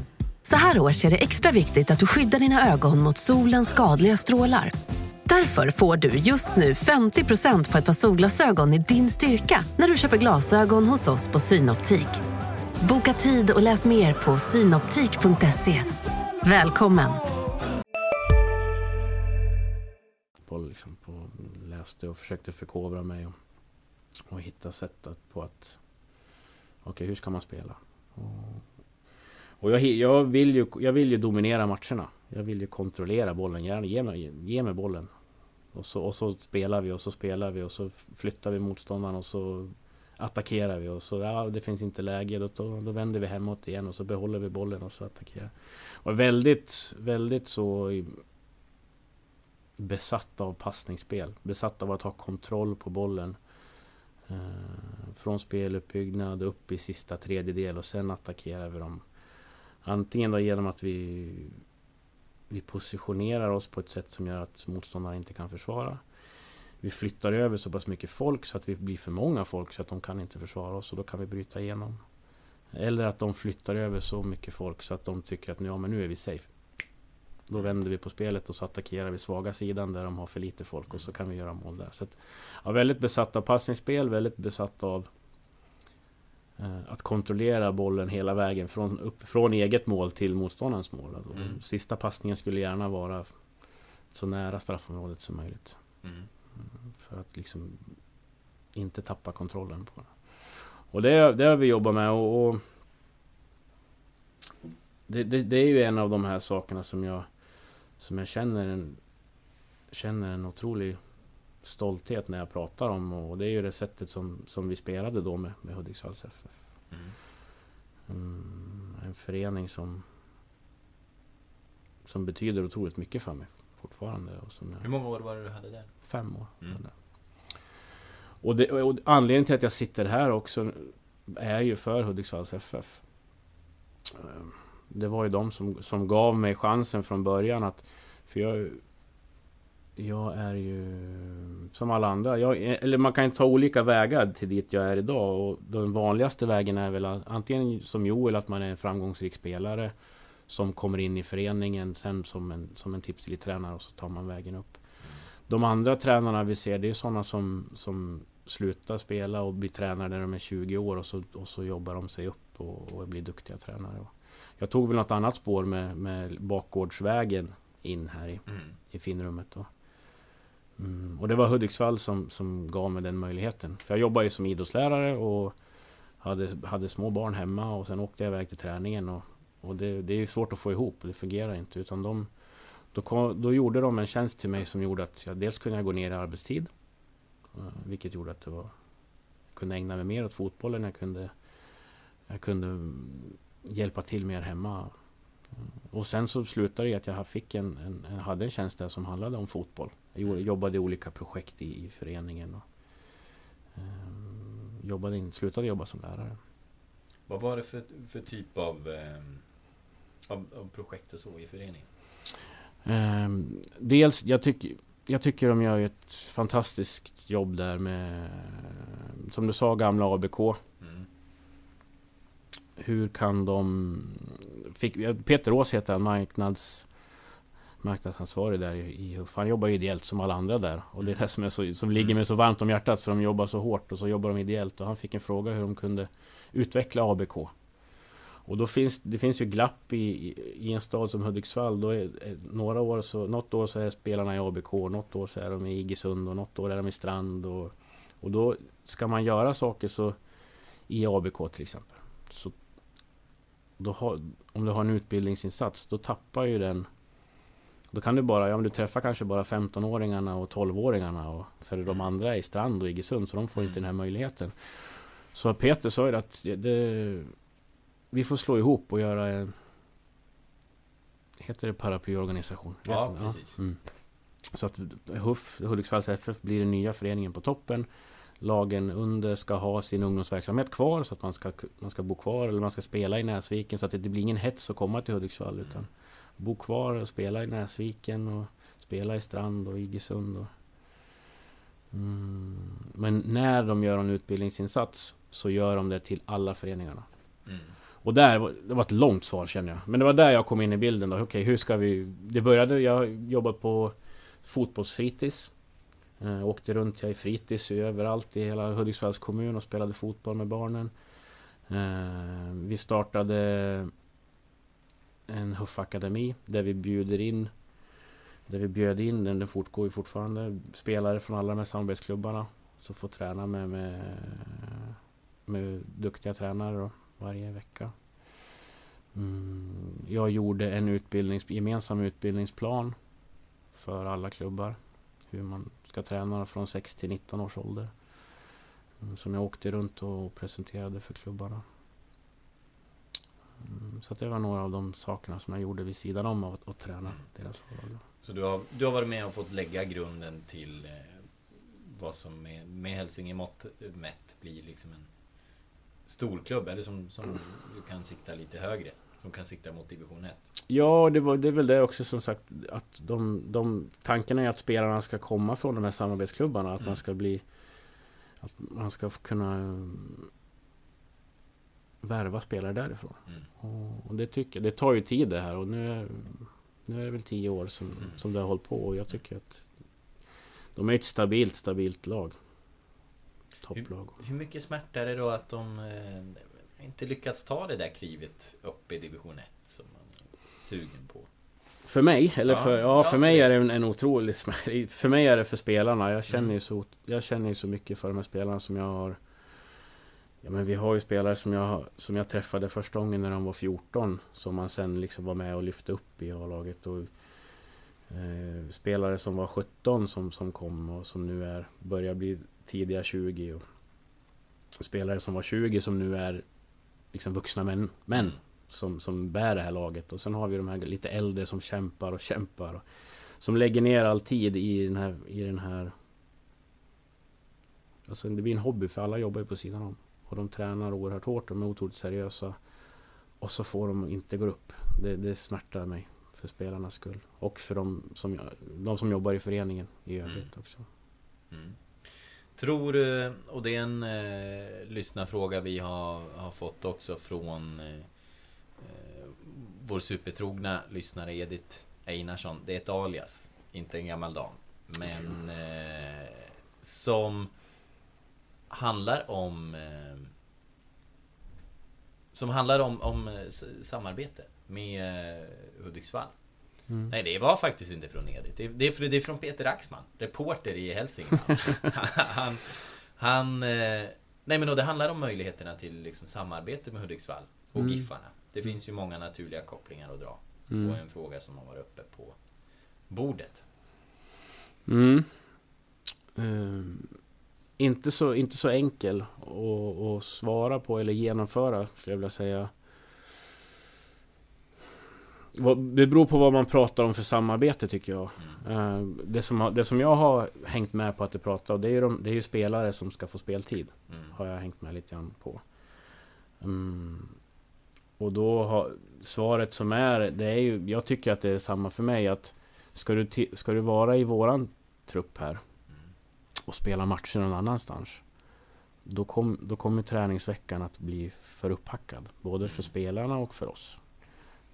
Så här års är det extra viktigt att du skyddar dina ögon mot solens skadliga strålar. Därför får du just nu 50% på ett par solglasögon i din styrka när du köper glasögon hos oss på Synoptik. Boka tid och läs mer på synoptik.se. Välkommen! Liksom på, läste och försökte förkovra mig och, och hitta sätt att, på att Okej, hur ska man spela? Och, och jag, jag, vill ju, jag vill ju dominera matcherna. Jag vill ju kontrollera bollen. Gärna ge mig, ge mig bollen. Och så, och så spelar vi och så spelar vi och så flyttar vi motståndaren och så attackerar vi och så ja, det finns inte läge. Då, då, då vänder vi hemåt igen och så behåller vi bollen och så attackerar. Och väldigt, väldigt så besatt av passningsspel. Besatt av att ha kontroll på bollen. Eh, från speluppbyggnad upp i sista tredjedel och sen attackerar vi dem. Antingen då genom att vi, vi positionerar oss på ett sätt som gör att motståndaren inte kan försvara. Vi flyttar över så pass mycket folk så att vi blir för många folk så att de kan inte försvara oss och då kan vi bryta igenom. Eller att de flyttar över så mycket folk så att de tycker att nu, ja, men nu är vi safe. Då vänder vi på spelet och så attackerar vi svaga sidan där de har för lite folk och så kan vi göra mål där. Så att, ja, väldigt besatt av passningsspel, väldigt besatt av att kontrollera bollen hela vägen från, upp, från eget mål till motståndarens mål. Alltså, Mm. Sista passningen skulle gärna vara så nära straffområdet som möjligt. Mm. För att liksom inte tappa kontrollen på det. Och det, det har vi jobbat med och, och det, det, det är ju en av de här sakerna som jag som jag känner en känner en otrolig stolthet när jag pratar om och det är ju det sättet som, som vi spelade då med, med Hudiksvalls FF. Mm. Mm, en förening som som betyder otroligt mycket för mig fortfarande. Och som jag, Hur många år var det du hade där? Fem år. Mm. Och, det, och anledningen till att jag sitter här också är ju för Hudiksvalls FF. Eh, Det var ju de som, som gav mig chansen från början att... För jag... Jag är ju som alla andra. Jag, eller man kan ta olika vägar till dit jag är idag. Och den vanligaste vägen är väl antingen som Joel, att man är en framgångsrik spelare. Som kommer in i föreningen sen som en, som en tipselittränare och så tar man vägen upp. De andra tränarna vi ser, det är sådana som, som slutar spela och blir tränare när de är 20 år och så, och så jobbar de sig upp och, och blir duktiga tränare. Jag tog väl något annat spår med, med bakgårdsvägen in här i, Mm. i finrummet. Då. Mm, och det var Hudiksvall som, som gav mig den möjligheten. För jag jobbade ju som idrottslärare och hade, hade små barn hemma och sen åkte jag iväg till träningen. Och, och det, det är ju svårt att få ihop, det fungerar inte. Utan de, då, kom, då gjorde de en tjänst till mig som gjorde att jag dels kunde jag gå ner i arbetstid. Eh, vilket gjorde att det var, jag kunde ägna mig mer åt fotbollen. Jag kunde, jag kunde mm, hjälpa till mer hemma. Eh, och sen så slutade det att jag fick en, en, en, hade en tjänst där som handlade om fotboll. Jag jobbade i olika projekt i, i föreningen. Och, eh, jobbade in, slutade jobba som lärare. Vad var det för, för typ av, eh, av, av, projekt och så i föreningen? Eh, dels, jag tycker jag tycker de gör ett fantastiskt jobb där med, som du sa, gamla ABK. Mm. Hur kan de... Fick, Peter Ås heter han, marknads, marknadsansvarig där i HUF. Han jobbar ju ideellt som alla andra där. Och det är det som, är så, som ligger mig så varmt om hjärtat, för de jobbar så hårt och så jobbar de ideellt. Och han fick en fråga hur de kunde utveckla ABK. Och då finns det finns ju glapp i, i en stad som Hudiksvall. Då är, några år så, något år så är spelarna i ABK, något år så är de i Iggesund och något år är de i Strand. Och, och då ska man göra saker så i ABK till exempel. Så då har, om du har en utbildningsinsats, då tappar ju den då kan du bara, ja men du träffar kanske bara 15-åringarna och 12-åringarna och för de andra är i Strand och Iggesund så de får inte den här möjligheten. Så Peter sa ju att det, vi får slå ihop och göra en... Heter det paraplyorganisation? Ja, precis. Ja. Mm. Så att HUF, Hudiksvalls FF, blir den nya föreningen på toppen. Lagen under ska ha sin ungdomsverksamhet kvar så att man ska, man ska bo kvar eller man ska spela i Näsviken så att det blir ingen hets att komma till Hudiksvall utan mm. Bo kvar och spela i Näsviken och spela i Strand och Iggesund. Och, mm. Men när de gör en utbildningsinsats så gör de det till alla föreningarna. Mm. Och där, det var ett långt svar känner jag. Men det var där jag kom in i bilden då. Okej, okay, hur ska vi... Det började, jag jobbade på fotbollsfritids. Eh, åkte runt jag i fritids överallt i hela Hudiksvalls kommun och spelade fotboll med barnen. Eh, vi startade en huffakademi där vi bjuder in där vi bjöd in, den, den fortgår ju fortfarande, spelare från alla de här samarbetsklubbarna. Som får träna med, med, med duktiga tränare varje vecka. Mm, jag gjorde en utbildnings, gemensam utbildningsplan för alla klubbar. Hur man ska träna från 6 till 19 års ålder. Mm, som jag åkte runt och presenterade för klubbarna. Mm, så det var några av de sakerna som jag gjorde vid sidan om att, att träna mm. deras lag. Så du har, du har varit med och fått lägga grunden till eh, vad som med, med Hälsinge mått mätt blir liksom en storklubb? Eller som, som du kan sikta lite högre? Som kan sikta mot division 1? Ja, det, var, det är väl det också som sagt att de, de tanken är att spelarna ska komma från de här samarbetsklubbarna. Att mm. man ska bli Att man ska kunna mm, Värva spelare därifrån. Mm. Och, det tycker det tar ju tid det här och nu är, nu är det väl tio år som, mm. som det har hållit på och jag tycker att De är ett stabilt, stabilt lag topplag. Hur, hur, mycket smärta är det då att de eh, inte lyckats ta det där klivet upp i division 1 som man är sugen på? För mig? Eller för, ja, ja för mig är det en, en otrolig smärta. För mig är det för spelarna. Jag känner, mm. ju så, jag känner ju så mycket för de här spelarna som jag har Ja men vi har ju spelare som jag, som jag träffade första gången när de var 14 Som man sen liksom var med och lyfte upp i A-laget och eh, Spelare som var 17 som, som kom och som nu är Börjar bli tidiga 20 och spelare som var 20 som nu är liksom vuxna män, män som, som bär det här laget. Och sen har vi de här lite äldre som kämpar och kämpar. Och, som lägger ner all tid i den här... I den här alltså det blir en hobby för alla jobbar ju på sidan om. Och de tränar oerhört hårt, de är otroligt seriösa. Och så får de inte gå upp. Det, det smärtar mig för spelarnas skull. Och för de som, de som jobbar i föreningen i övrigt mm. också. Mm. Tror du, och det är en eh, lyssnarfråga vi har, har fått också från eh, eh, vår supertrogna lyssnare Edith Einarsson. Det är ett alias, inte en gammal dam. Men eh, som handlar om eh, som handlar om, om eh, samarbete med Hudiksvall. Mm. Nej, det var faktiskt inte från Edith. Det, det, är, det är från Peter Axman, reporter i Hälsingland. han, han, eh, nej men då, det handlar om möjligheterna till liksom, samarbete med Hudiksvall och Mm. Giffarna. Det finns ju många naturliga kopplingar att dra. Mm. Och en fråga som har varit uppe på bordet. Mm. Inte, så, inte så enkel att, att svara på eller genomföra, skulle jag vilja säga. Det beror på vad man pratar om för samarbete tycker jag. Ehm, det, som, det som jag har hängt med på att det pratar om, det är ju, de, det är ju spelare som ska få speltid. Mm. Har jag hängt med lite grann på. Mm. Och då har svaret som är, det är ju, jag tycker att det är samma för mig att Ska du, ska du vara i våran trupp här och spela matcher någon annanstans då, kom, då kommer träningsveckan att bli för upphackad. Både för spelarna och för oss.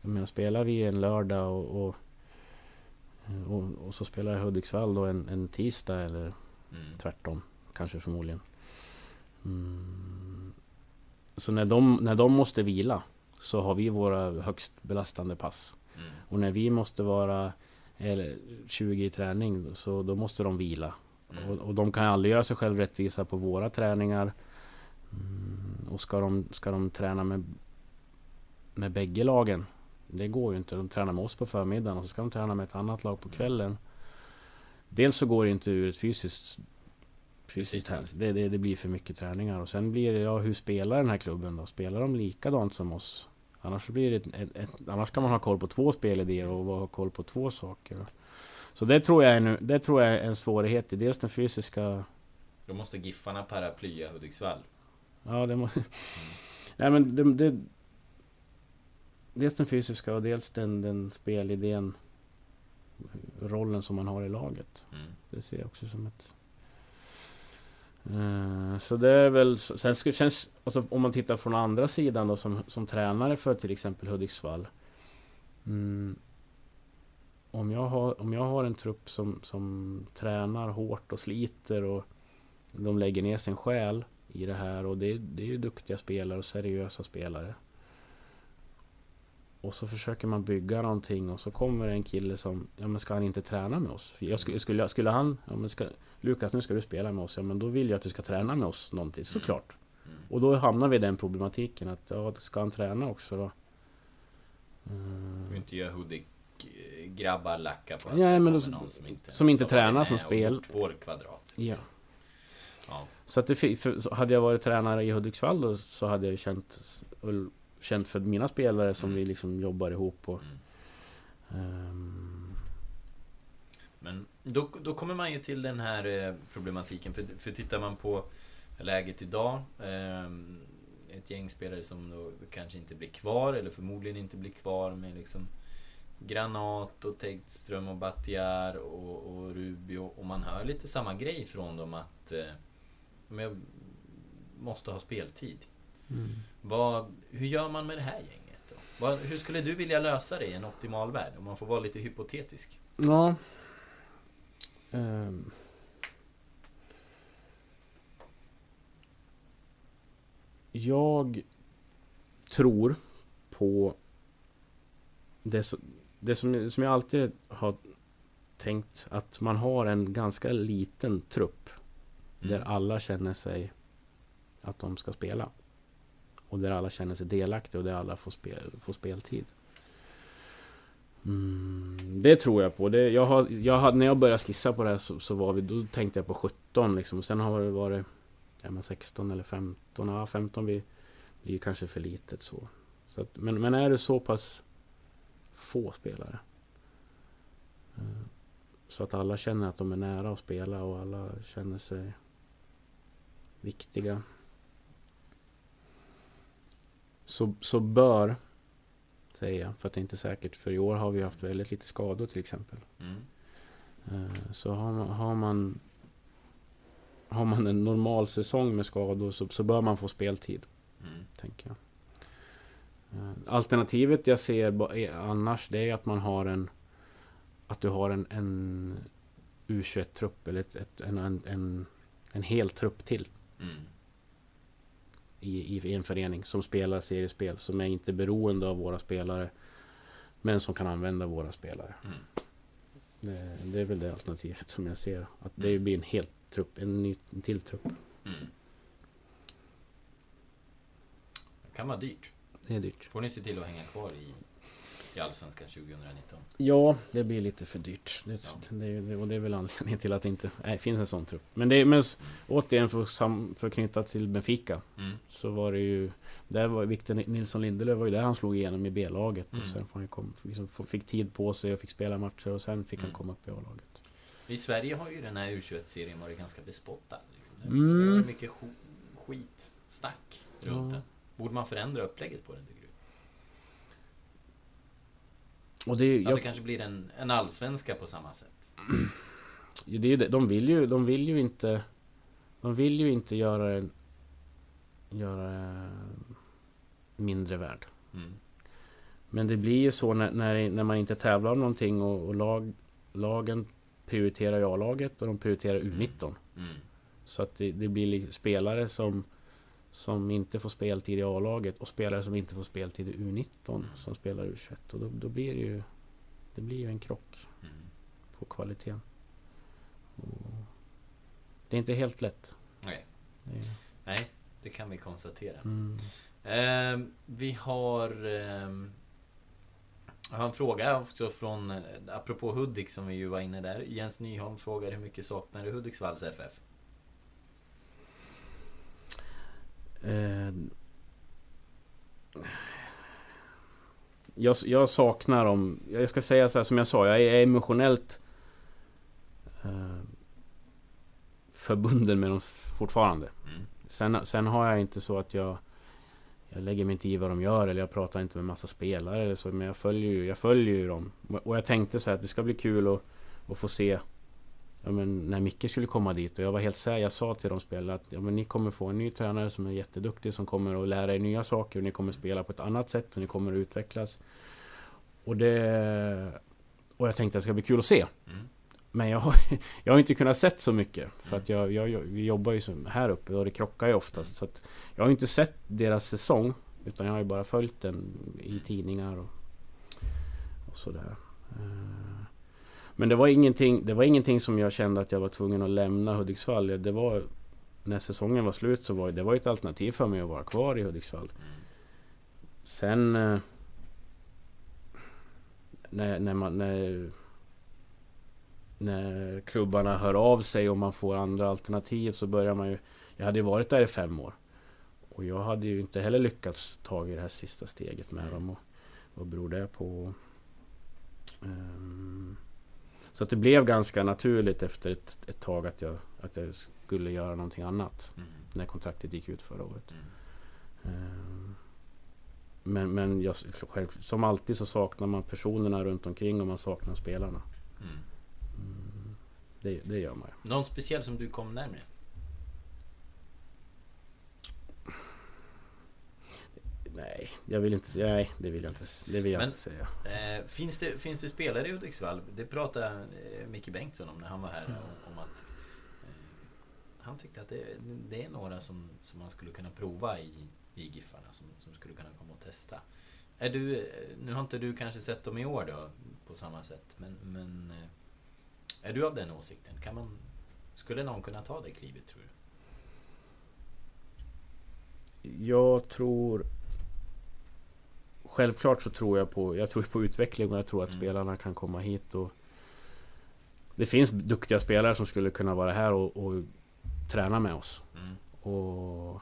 Jag menar, spelar vi en lördag och, och, och, och så spelar jag Hudiksvall då en, en tisdag eller Mm. tvärtom. Kanske förmodligen. Mm. Så när de, när de måste vila så har vi våra högst belastande pass. Mm. Och när vi måste vara eller 20 i träning så då måste de vila. Mm. Och, och de kan aldrig göra sig själv rättvisa på våra träningar. Mm, och ska de, ska de träna med, med bägge lagen? Det går ju inte. De tränar med oss på förmiddagen och så ska de träna med ett annat lag på kvällen. Dels så går det inte ur ett fysiskt Fysiskt. Det, det, det blir för mycket träningar. Och sen blir det, ja hur spelar den här klubben då? Spelar de likadant som oss? Annars, blir det ett, ett, ett, annars kan man ha koll på två spelidéer och ha koll på två saker. Så det tror jag är, nu, det tror jag är en svårighet i dels den fysiska... Då måste Giffarna paraplya Hudiksvall. Ja, det måste... Nej men det, det... Dels den fysiska och dels den, den spelidén. Rollen som man har i laget. Mm. Det ser jag också som ett... Eh, Så det är väl... Sen känns, alltså, om man tittar från andra sidan då som, som tränare för till exempel Hudiksvall. Mm, om, jag har, om jag har en trupp som, som tränar hårt och sliter och de lägger ner sin själ i det här och det, det är ju duktiga spelare och seriösa spelare. Och så försöker man bygga någonting och så kommer en kille som, ja men ska han inte träna med oss? Jag skulle, skulle, skulle han, ja men ska, Lukas nu ska du spela med oss, ja men då vill jag att du ska träna med oss någonting, såklart. Mm. Och då hamnar vi i den problematiken att, ja ska han träna också då? Mm. inte göra Hudik-grabbar lacka på att det men då- någon som inte, som inte varit tränar som spel. vår kvadrat. Ja. Ja. Så att det, för, hade jag varit tränare i Hudiksvall då, så hade jag ju känt, känt för mina spelare som Mm. vi liksom jobbar ihop och... Mm. ehm, Men då, då kommer man ju till den här eh, problematiken. För, för tittar man på läget idag. ehm, ett gäng spelare som då kanske inte blir kvar, eller förmodligen inte blir kvar med liksom Granat och Tegström och Battiar och, och Rubio. Och man hör lite samma grej från dem att eh, men jag måste ha speltid. mm. Vad, hur gör man med det här gänget då? Vad, hur skulle du vilja lösa det i en optimal värld? Om man får vara lite hypotetisk. Ja. Ehm. Jag tror på det, som- det som, som jag alltid har tänkt att man har en ganska liten trupp där Mm. alla känner sig att de ska spela. Och där alla känner sig delaktiga och där alla får, spel, får speltid. Mm, det tror jag på. Det, jag har, jag hade, när jag började skissa på det här så, så var vi, då tänkte jag på 17 liksom. Sen har det varit ja, men 16 eller 15. Ja, 15 blir, blir kanske för litet så. så att, men, men är det så pass få spelare eh, så att alla känner att de är nära att spela och alla känner sig viktiga. Så, så bör säger jag, för att det är inte säkert. För i år har vi haft väldigt lite skador till exempel. Mm. Eh, Så har man, har man har man en normal säsong med skador så, så bör man få speltid, Mm. tänker jag. Eh, Alternativet jag ser annars det är att man har en att du har en, en U21-trupp eller ett, ett, en, en, en, en hel trupp till Mm. i, i, en förening som spelar seriespel som är inte beroende av våra spelare. Men som kan använda våra spelare. Mm. Det, det är väl det alternativet som jag ser. Att det Mm. blir en helt trupp, en ny en till trupp. Mm. Det kan vara dyrt. Det är dyrt. Får ni se till att hänga kvar i, i Allsvenskan 2019? Ja, det blir lite för dyrt. Det, Ja. det, och det är väl anledningen till att det inte nej, finns en sån trupp. Men, det, men återigen för, sam, knyta till Benfica. Mm. Så var det ju... Där var Victor Nilsson Lindelöf var ju där han slog igenom i B-laget. Mm. Och sen han kom, liksom, fick tid på sig och fick spela matcher och sen fick Mm. han komma upp i A-laget. I Sverige har ju den här U21-serien varit ganska bespottad. Liksom. Det Mm. har varit mycket sk- skitsnack runt Ja. den. Borde man förändra upplägget på den tycker du? Och det, är- Att jag, det kanske blir en, en allsvenska på samma sätt? det är det, de vill ju, de vill ju inte... De vill ju inte göra en... Göra mindre värd. Mm. Men det blir ju så när, när, när man inte tävlar om någonting och, och lag, lagen prioriterar ju A-laget och de prioriterar U19. Mm. Så att det, det blir li- spelare som, som inte får speltid i A-laget och spelare som inte får speltid i U19 som spelar U21. Och då, då blir det ju det blir ju en krock Mm. på kvaliteten. Och det är inte helt lätt. Nej. Det Nej, det kan vi konstatera. mm. Ehm, vi har... ehm, jag har en fråga också från, eh, apropå Hudik som vi ju var inne där. Jens Nyholm frågar hur mycket saknar du Hudiksvalls FF? Eh, jag, jag saknar dem. Jag ska säga så här som jag sa, jag är emotionellt eh, förbunden med dem fortfarande. Mm. Sen, sen har jag inte så att jag jag lägger mig inte i vad de gör eller jag pratar inte med massa spelare eller så men jag följer ju, jag följer ju dem. Och jag tänkte så här att det ska bli kul att, att få se ja, men när Micke skulle komma dit och jag var helt säker. Jag sa till de spelarna att ja, men ni kommer få en ny tränare som är jätteduktig som kommer att lära er nya saker och ni kommer spela på ett annat sätt och ni kommer att utvecklas. Och det... Och jag tänkte att det ska bli kul att se. Mm. Men jag har, jag har inte kunnat sett så mycket. För att jag, jag, jag, vi jobbar ju här uppe och det krockar ju oftast. Så att jag har inte sett deras säsong. Utan jag har ju bara följt den i tidningar och, och sådär. Men det var, ingenting, det var ingenting som jag kände att jag var tvungen att lämna Hudiksvall. Det var, när säsongen var slut så var det var ett alternativ för mig att vara kvar i Hudiksvall. Sen... Eh, när, när man... När, när klubbarna hör av sig och man får andra alternativ så börjar man ju... Jag hade ju varit där i fem år. Och jag hade ju inte heller lyckats ta i det här sista steget med dem. Och vad beror det på? Um, så att det blev ganska naturligt efter ett, ett tag att jag, att jag skulle göra någonting annat. Mm. När kontraktet gick ut förra året. Mm. Ehm, Men, men jag, själv, som alltid så saknar man personerna runt omkring och man saknar spelarna. Mm. Mm, det, det gör man ju. Någon speciell som du kom närmare? Nej, jag vill inte, nej, det vill jag inte, det vill jag Men- inte säga. Eh, finns, det, finns det spelare i Hudiksvall? Det pratade eh, Micke Bengtsson om när han var här. Om, om att eh, Han tyckte att det, det är några som, som man skulle kunna prova i, i Giffarna. Som, som skulle kunna komma och testa. Är du, eh, nu har inte du kanske sett dem i år då på samma sätt. Men, men eh, är du av den åsikten? Kan man, skulle någon kunna ta det klivet tror du? Jag tror... Självklart så tror jag på, jag tror på utveckling och jag tror att Mm. spelarna kan komma hit och... Det finns duktiga spelare som skulle kunna vara här och, och träna med oss. Mm. och,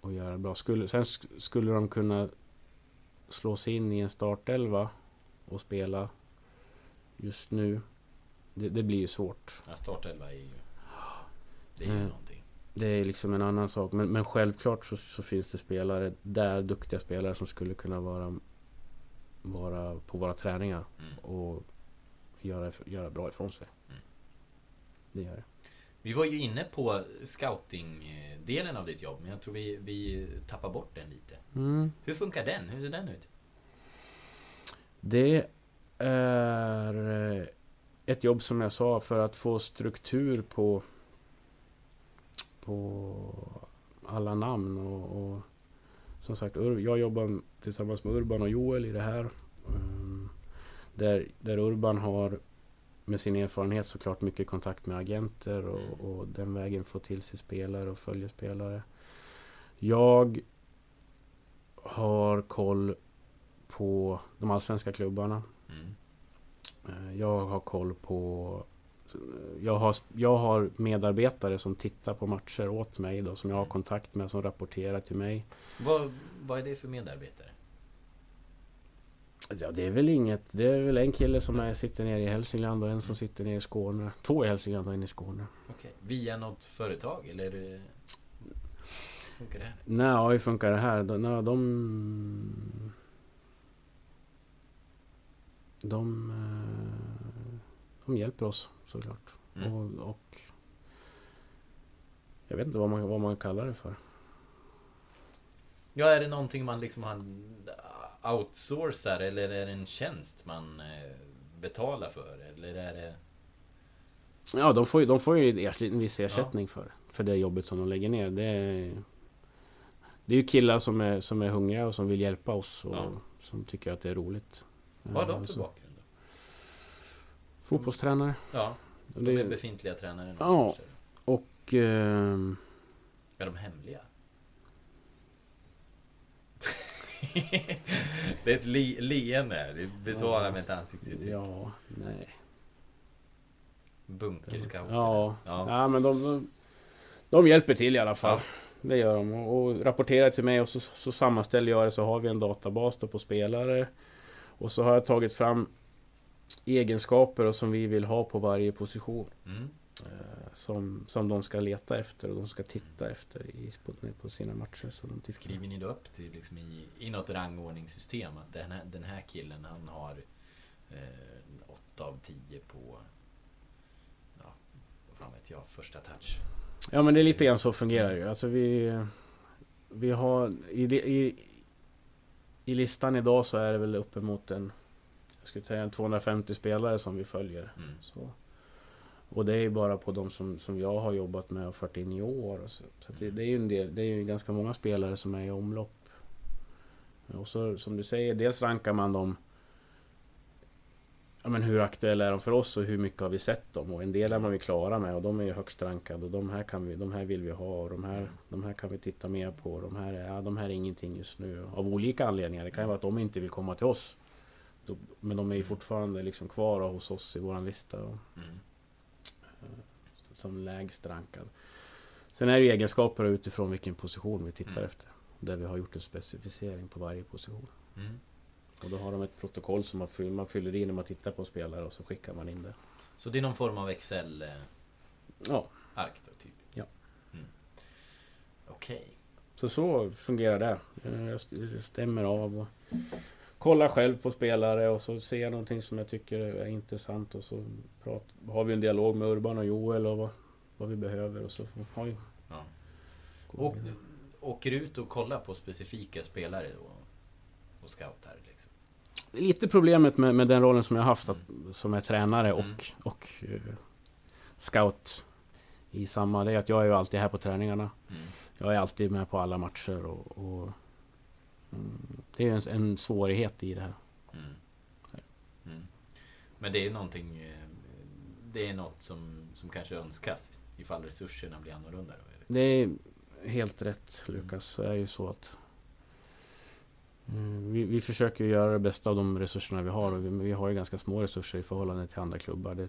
och göra bra. Skulle, sen sk- skulle de kunna slå sig in i en startelva och spela just nu. Det, det blir ju svårt. Ja, startelva är ju... Det är ju Mm. någonting. Det är liksom en annan sak. Men, men självklart så, så finns det spelare där, duktiga spelare som skulle kunna vara, vara på våra träningar Mm. och göra, göra bra ifrån sig. Mm. Det gör det. Vi var ju inne på scouting-delen av ditt jobb, men jag tror vi, vi tappar bort den lite. Mm. Hur funkar den? Hur ser den ut? Det är eh, ett jobb som jag sa för att få struktur på på alla namn och, och som sagt jag jobbar tillsammans med Urban och Joel i det här. Mm. Där, där Urban har med sin erfarenhet såklart mycket kontakt med agenter och, Mm. och den vägen få till sig spelare och följer spelare. Jag har koll på de allsvenska klubbarna. Mm. Eh, Jag har koll på... Jag har, jag har medarbetare som tittar på matcher åt mig då, som jag har Mm. kontakt med, som rapporterar till mig. Vad, vad är det för medarbetare? Ja, det är väl inget. Det är väl en kille som är, sitter nere i Hälsingland och en som sitter nere i Skåne. Två i Hälsingland och en i Skåne. Okej. Via något företag eller? Hur funkar det här? Nej, hur funkar det här? De, nej, de... De... eh, De hjälper oss såklart. Mm. Och, och... Jag vet inte vad man, vad man kallar det för. Ja, är det någonting man liksom har outsourcar eller är det en tjänst man eh, betalar för? Eller är det... Ja, de får ju, de får ju en viss ersättning för, för det jobbet som de lägger ner. Det är, det är ju killar som är, som är hungriga och som vill hjälpa oss och Ja. som tycker att det är roligt. Vad har de Eh, för så- bakgrund? Då? Fotbollstränare. Ja, de Det- är befintliga tränare. Ja. Och... ehm, Är de hemliga? det är ett le- leende. Du besvarar med ett ansiktsuttryck. ja, nej. Bunkerscouter. Ja, Ja. ja. men de, de, de hjälper till i alla fall. Ja. Det gör de. Och, och rapporterar till mig och så, så sammanställer jag det så har vi en databas då på spelare. Och så har jag tagit fram egenskaper och som vi vill ha på varje position. Mm. Eh, som, som de ska leta efter och de ska titta efter i, på, på sina matcher. Så de tittar. Skriver ni då upp till liksom i, i något rangordningssystem att den här, den här killen han har eh, 8 av 10 på ja, vad fan vet jag, första touch. Ja men det är lite grann så fungerar det ju. Alltså vi, vi har i, i, i listan idag så är det väl uppemot en skulle säga en 250 spelare som vi följer. Mm. Så. Och det är bara på de som, som jag har jobbat med och fört in i år. Så så det, det är ju en del, det är ju ganska många spelare som är i omlopp. Och så som du säger, dels rankar man dem Ja men hur aktuella är de för oss och hur mycket har vi sett dem? Och en del är man ju klara med och de är ju högst rankade och de här, kan vi, de här vill vi ha och de här, de här kan vi titta mer på. De här, är, ja, de här är ingenting just nu av olika anledningar. Det kan ju vara att de inte vill komma till oss. Då, men de är ju fortfarande liksom kvar hos oss i våran lista. Mm. som lägst rankad. Sen är det egenskaper utifrån vilken position vi tittar Mm. efter. Där vi har gjort en specificering på varje position. Mm. Och då har de ett protokoll som man fyller, man fyller i när man tittar på spelare och så skickar man in det. Så det är någon form av Excel-ark Ja, då, typ? Ja. Mm. Okej. så så fungerar det. Eh, jag stämmer av och kollar själv på spelare och så ser jag någonting som jag tycker är intressant och så prat, har vi en dialog med Urban och Joel och vad, vad vi behöver och så får, har vi, Ja. Och, åker ut och kollar på specifika spelare då? Och scoutar liksom? Lite problemet med, med den rollen som jag haft, att, som är tränare och, Mm. och eh, scout i samma. Det är att jag är ju alltid här på träningarna. Mm. Jag är alltid med på alla matcher och, och mm, det är en, en svårighet i det här. Mm. Mm. Men det är någonting eh, Det är något som, som kanske önskas ifall resurserna blir annorlunda då, eller? Det är helt rätt Lukas, så är det ju så att mm, vi, vi försöker göra det bästa av de resurserna vi har och vi, vi har ju ganska små resurser i förhållande till andra klubbar. Det,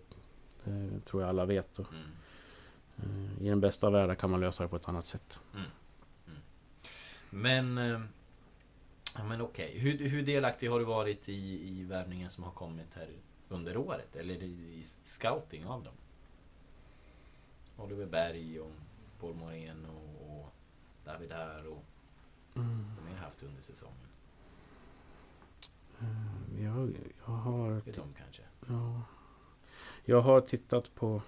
det tror jag alla vet. Och, Mm. eh, I den bästa av världar kan man lösa det på ett annat sätt. Men eh, Ja men okej, hur, hur delaktig har du varit i, i värvningen som har kommit här under året? Eller i, i scouting av dem? Oliver Berg och Paul Morén och, David här och Mm. vad mer haft under säsongen? Jag, jag, har, de kanske? ja, jag har tittat på,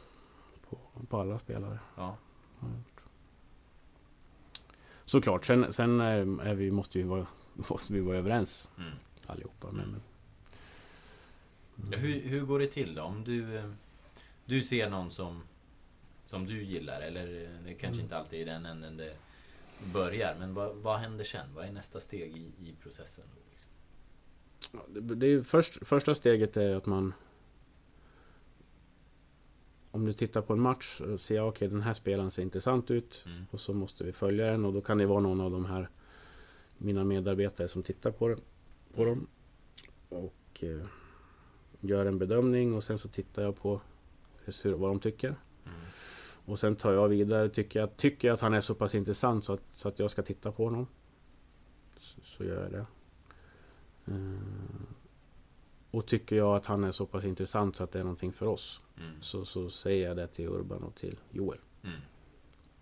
på, på alla spelare. Ja. har. Såklart, sen, sen är, är vi, måste, vi vara, måste vi vara överens Mm. allihopa. Men, men, Ja, hur, hur går det till då? Om du, eh, du ser någon som, som du gillar, eller eh, det kanske Mm. inte alltid är den änden det börjar, men vad, vad händer sen? Vad är nästa steg i, i processen? Liksom? Det, det är först, första steget är att man om du tittar på en match och ser okej okay, den här spelaren ser intressant ut Mm. och så måste vi följa den och då kan det vara någon av de här mina medarbetare som tittar på, det, på dem och eh, gör en bedömning och sen så tittar jag på hur, vad de tycker. Mm. Och sen tar jag vidare. Tycker jag, tycker jag att han är så pass intressant så att, så att jag ska titta på honom. Så, så gör jag det. Eh, och tycker jag att han är så pass intressant så att det är någonting för oss. Mm. Så, så säger jag det till Urban och till Joel. Mm.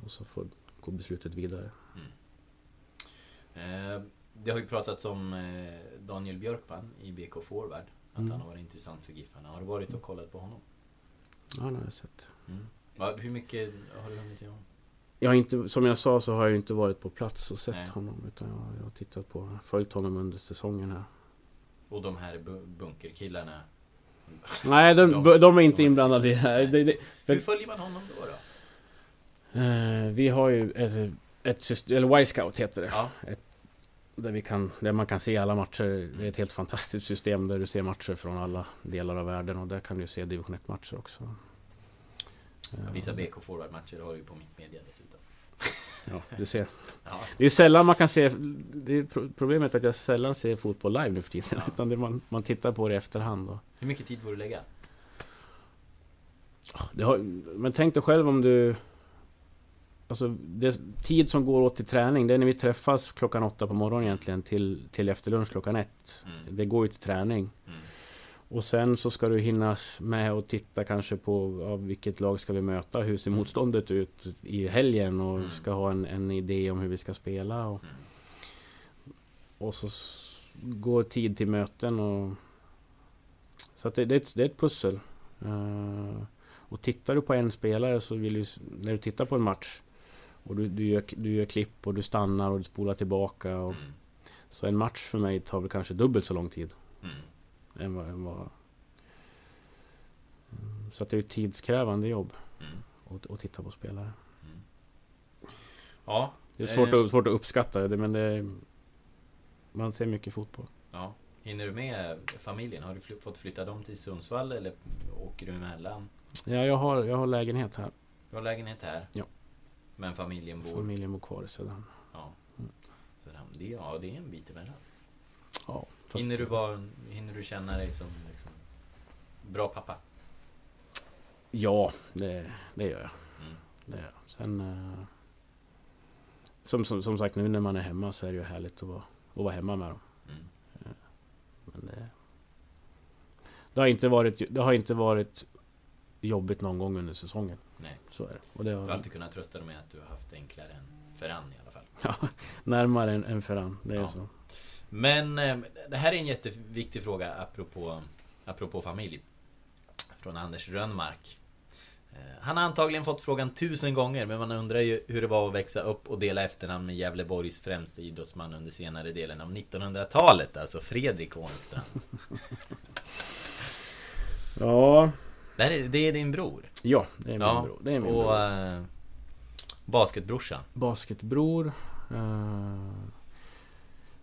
Och så får går beslutet vidare. Eh, det har ju pratats om eh, Daniel Björkman i BK Forward. Att Mm. han har varit intressant för Giffarna. Har du varit och kollat på honom? Ja, det har jag sett. Mm. Hur mycket har du hunnit se honom? Jag har inte, som jag sa så har jag inte varit på plats och sett Nej. honom. Utan jag, jag har tittat på, följt honom under säsongen här. Och de här bu- bunkerkillarna? Nej, de, De- de, är inte de inblandade i det här. Det, det, Hur följer man honom då? då? eh, vi har ju ett system, eller Y-scout heter det. Ja. Där, vi kan, där man kan se alla matcher. Det är ett helt fantastiskt system där du ser matcher från alla delar av världen. Och där kan du se division 1 matcher också. Vissa BK Forward-matcher har du ju på mitt media dessutom. Ja, du ser. Ja. Det är sällan man kan se... Det är pro- problemet är att jag sällan ser fotboll live nu för tiden. Ja. Utan det man, man tittar på det i efterhand. Och, Hur mycket tid får du lägga? har, men tänk dig själv om du... Alltså, det, tid som går åt till träning, det är när vi träffas klockan åtta på morgonen egentligen till, till efter lunch klockan ett. Mm. Det går ju till träning. Mm. Och sen så ska du hinna med och titta kanske på ja, vilket lag ska vi möta, hur ser motståndet ut i helgen och Mm. ska ha en, en idé om hur vi ska spela. Och, Mm. och så går tid till möten och... Så att det, det, är ett, det är ett pussel. Eh, och tittar du på en spelare så vill du, när du tittar på en match och du, du, gör, du gör klipp och du stannar och du spolar tillbaka. Och, Mm. Så en match för mig tar väl kanske dubbelt så lång tid. Mm. Än vad, än vad... Mm, Så att det är ett tidskrävande jobb Mm. att, titta på spelare. Mm. Ja. Det är svårt, Eh. att, svårt att uppskatta det men det Man ser mycket fotboll. ja. Hinner du med familjen? Har du fly- fått flytta dem till Sundsvall eller åker du emellan? Ja, jag har, jag har lägenhet här. Du har lägenhet här? Ja. Men familjen bor? Familjen bor kvar i Söderhamn. Ja. Mm. Så det, ja, det är en bit emellan. Ja, Hinner du, vara, hinner du känna dig som liksom, bra pappa? Ja, det, det gör jag. Mm. Det gör jag. Sen... eh, som, som, som sagt, nu när man är hemma så är det ju härligt att vara, att vara hemma med dem. Mm. Men det, det, har inte varit, det har inte varit jobbigt någon gång under säsongen. Nej. Så är det. Det Du har har alltid kunnat trösta dig med att du har haft enklare än Ferran i alla fall. närmare än, än Ferran. Det är Ja. så. Men eh, det här är en jätteviktig fråga apropå, apropå familj. Från Anders Rönnmark. Eh, Han har antagligen fått frågan tusen gånger men man undrar ju hur det var att växa upp och dela efternamn med Gävleborgs främste idrottsman under senare delen av 1900-talet, alltså Fredrik Ånstrand. Ja, Det, här är, det är din bror? ja, det är min Ja, bror. Det är min och bror. eh, basketbrorsan? Basketbror. eh,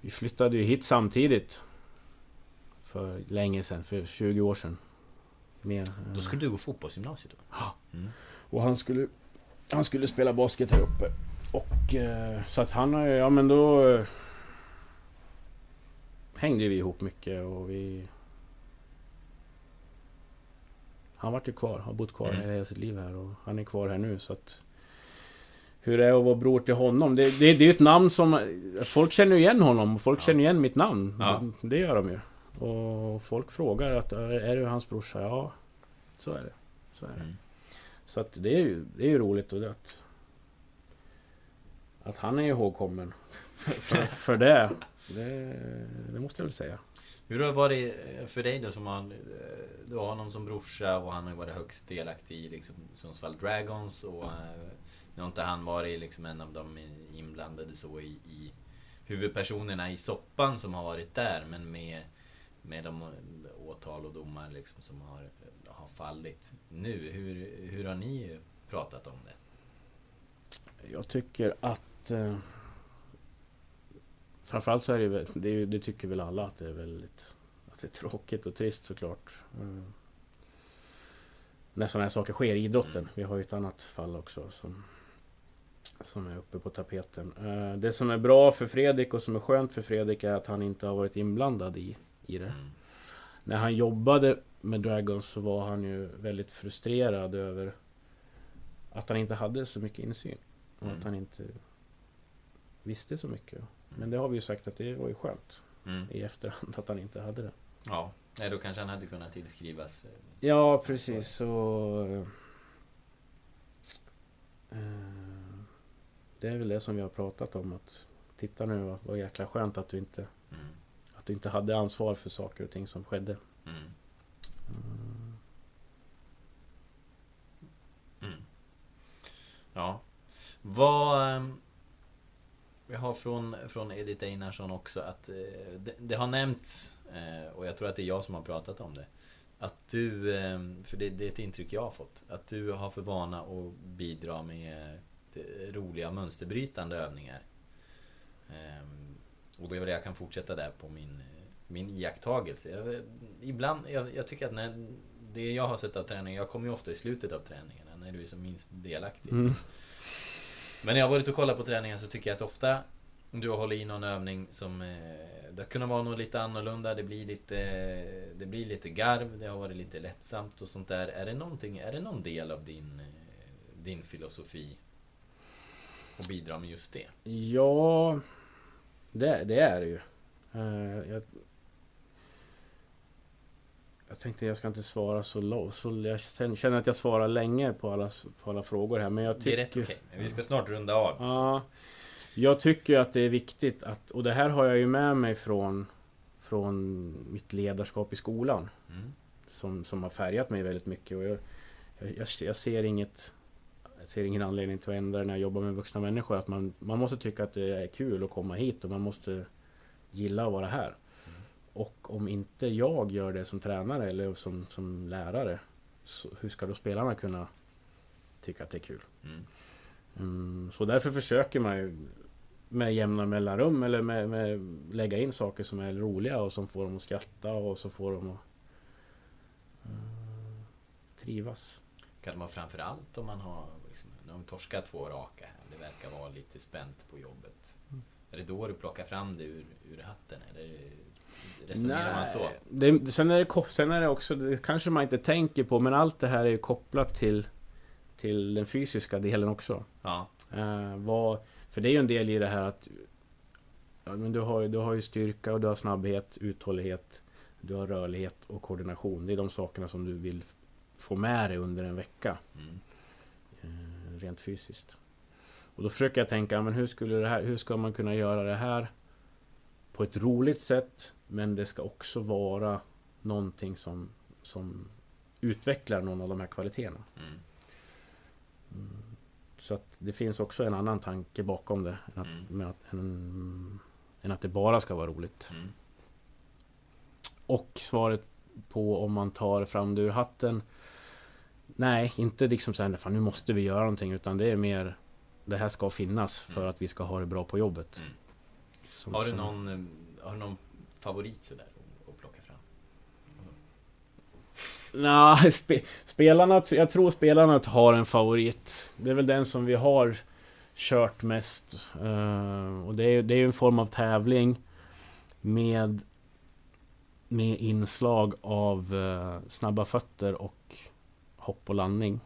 vi flyttade ju hit samtidigt. För länge sedan, för 20 år sedan. Mer. eh, Då skulle du gå fotbollsgymnasiet då? Mm. Och han skulle, han skulle spela basket här uppe. Och eh, så att han har ju- ja men då eh, hängde vi ihop mycket och vi... Han vart ju kvar, har bott kvar Mm. hela sitt liv här och han är kvar här nu så att... Hur det är att vara bror till honom? Det, det, det är ju ett namn som... Folk känner ju igen honom och folk Ja. känner igen mitt namn. Ja. Det gör de ju. Och folk frågar att är är du hans brorsa? Ja, så är det. Så är det. Mm. Så att det är ju, det är ju roligt och det att, att han är ihågkommen för, för, för det, det. Det måste jag väl säga. Hur har det varit eh, för dig då som har... Eh, du har honom som brorsa och han har ju varit högst delaktig i liksom Sundsvall Dragons och... Eh, nu har inte han varit liksom en av de inblandade så i, i huvudpersonerna i soppan som har varit där men med med de åtal och domar liksom som har, har fallit nu. Hur, hur har ni pratat om det? Jag tycker att eh, Framförallt så är det, det, det tycker väl alla att det är väldigt att det är tråkigt och trist såklart. Mm. När sådana här saker sker i idrotten. Mm. Vi har ju ett annat fall också som, som är uppe på tapeten. Eh, det som är bra för Fredrik och som är skönt för Fredrik är att han inte har varit inblandad i, i det. Mm. När han jobbade med Dragons så var han ju väldigt frustrerad över att han inte hade så mycket insyn. Och Mm. att han inte visste så mycket. Men det har vi ju sagt att det var ju skönt Mm. i efterhand att han inte hade det. Ja, Nej, då kanske han hade kunnat tillskrivas. eh, Ja, precis. Så... eh, det är väl det som vi har pratat om. att Titta nu, vad, vad jäkla skönt att du inte Mm. att du inte hade ansvar för saker och ting som skedde. Mm. Mm. Ja. Vad... Vi har från, från Edith Einarsson också att eh, det, det har nämnts, eh, och jag tror att det är jag som har pratat om det. Att du, eh, för det, det är ett intryck jag har fått, att du har för vana att bidra med eh, roliga mönsterbrytande övningar. Eh, och det är väl det jag kan fortsätta där på min, min iakttagelse. Jag, ibland, jag, jag tycker att när, det jag har sett av träningen, jag kommer ju ofta i slutet av träningarna när du är som minst delaktig. Mm. Men när jag har varit och kollat på träningen så tycker jag att ofta du har hållit i någon övning som eh, Det har kunnat vara något lite annorlunda, det blir lite eh, Det blir lite garv, det har varit lite lättsamt och sånt där. Är det någonting, är det någon del av din eh, Din filosofi? Att bidra med just det? Ja, det, det är det ju. Eh, jag, jag tänkte jag ska inte svara så långt. Så jag känner att jag svarar länge på alla, på alla frågor här. Men jag Det är tycker... rätt okej, men vi ska snart runda av. Ja, jag tycker att det är viktigt att, och det här har jag ju med mig från, från mitt ledarskap i skolan. Mm. Som, som har färgat mig väldigt mycket. Och jag, jag, jag, ser inget jag ser ingen anledning till att ändra när jag jobbar med vuxna människor. Att man, man måste tycka att det är kul att komma hit och man måste gilla att vara här. Och om inte jag gör det som tränare eller som, som lärare, hur ska då spelarna kunna tycka att det är kul? Mm. Mm, så därför försöker man ju med jämna mellanrum eller med, med lägga in saker som är roliga och som får dem att skratta och så får dem att mm, trivas. Kan det vara framförallt om man har liksom, de torskar två raka här, det verkar vara lite spänt på jobbet. Är det då du plockar fram det ur, ur hatten? Eller resonerar man så? Det, sen, är det, sen är det också, det kanske man inte tänker på, men allt det här är ju kopplat till, till den fysiska delen också. Ja. Eh, vad, för det är ju en del i det här att ja, men du, har, du har ju styrka och du har snabbhet, uthållighet, du har rörlighet och koordination. Det är de sakerna som du vill få med dig under en vecka. Mm. eh, rent fysiskt. Och då försöker jag tänka, men hur, skulle det här, hur ska man kunna göra det här på ett roligt sätt, men det ska också vara någonting som, som utvecklar någon av de här kvaliteterna. Mm. Så att det finns också en annan tanke bakom det, än att, Mm. med att, än, än att det bara ska vara roligt. Mm. Och svaret på om man tar fram det ur hatten Nej, inte liksom såhär, fan nu måste vi göra någonting utan det är mer Det här ska finnas för Mm. att vi ska ha det bra på jobbet. Som- Har du någon, eh, har du någon favorit sådär att- plocka fram? Nej, spe, spelarna, jag tror spelarna har en favorit. Det är väl den som vi har kört mest. Eh, och det är, det är ju en form av tävling med, med inslag av eh, snabba fötter och hopp och landning.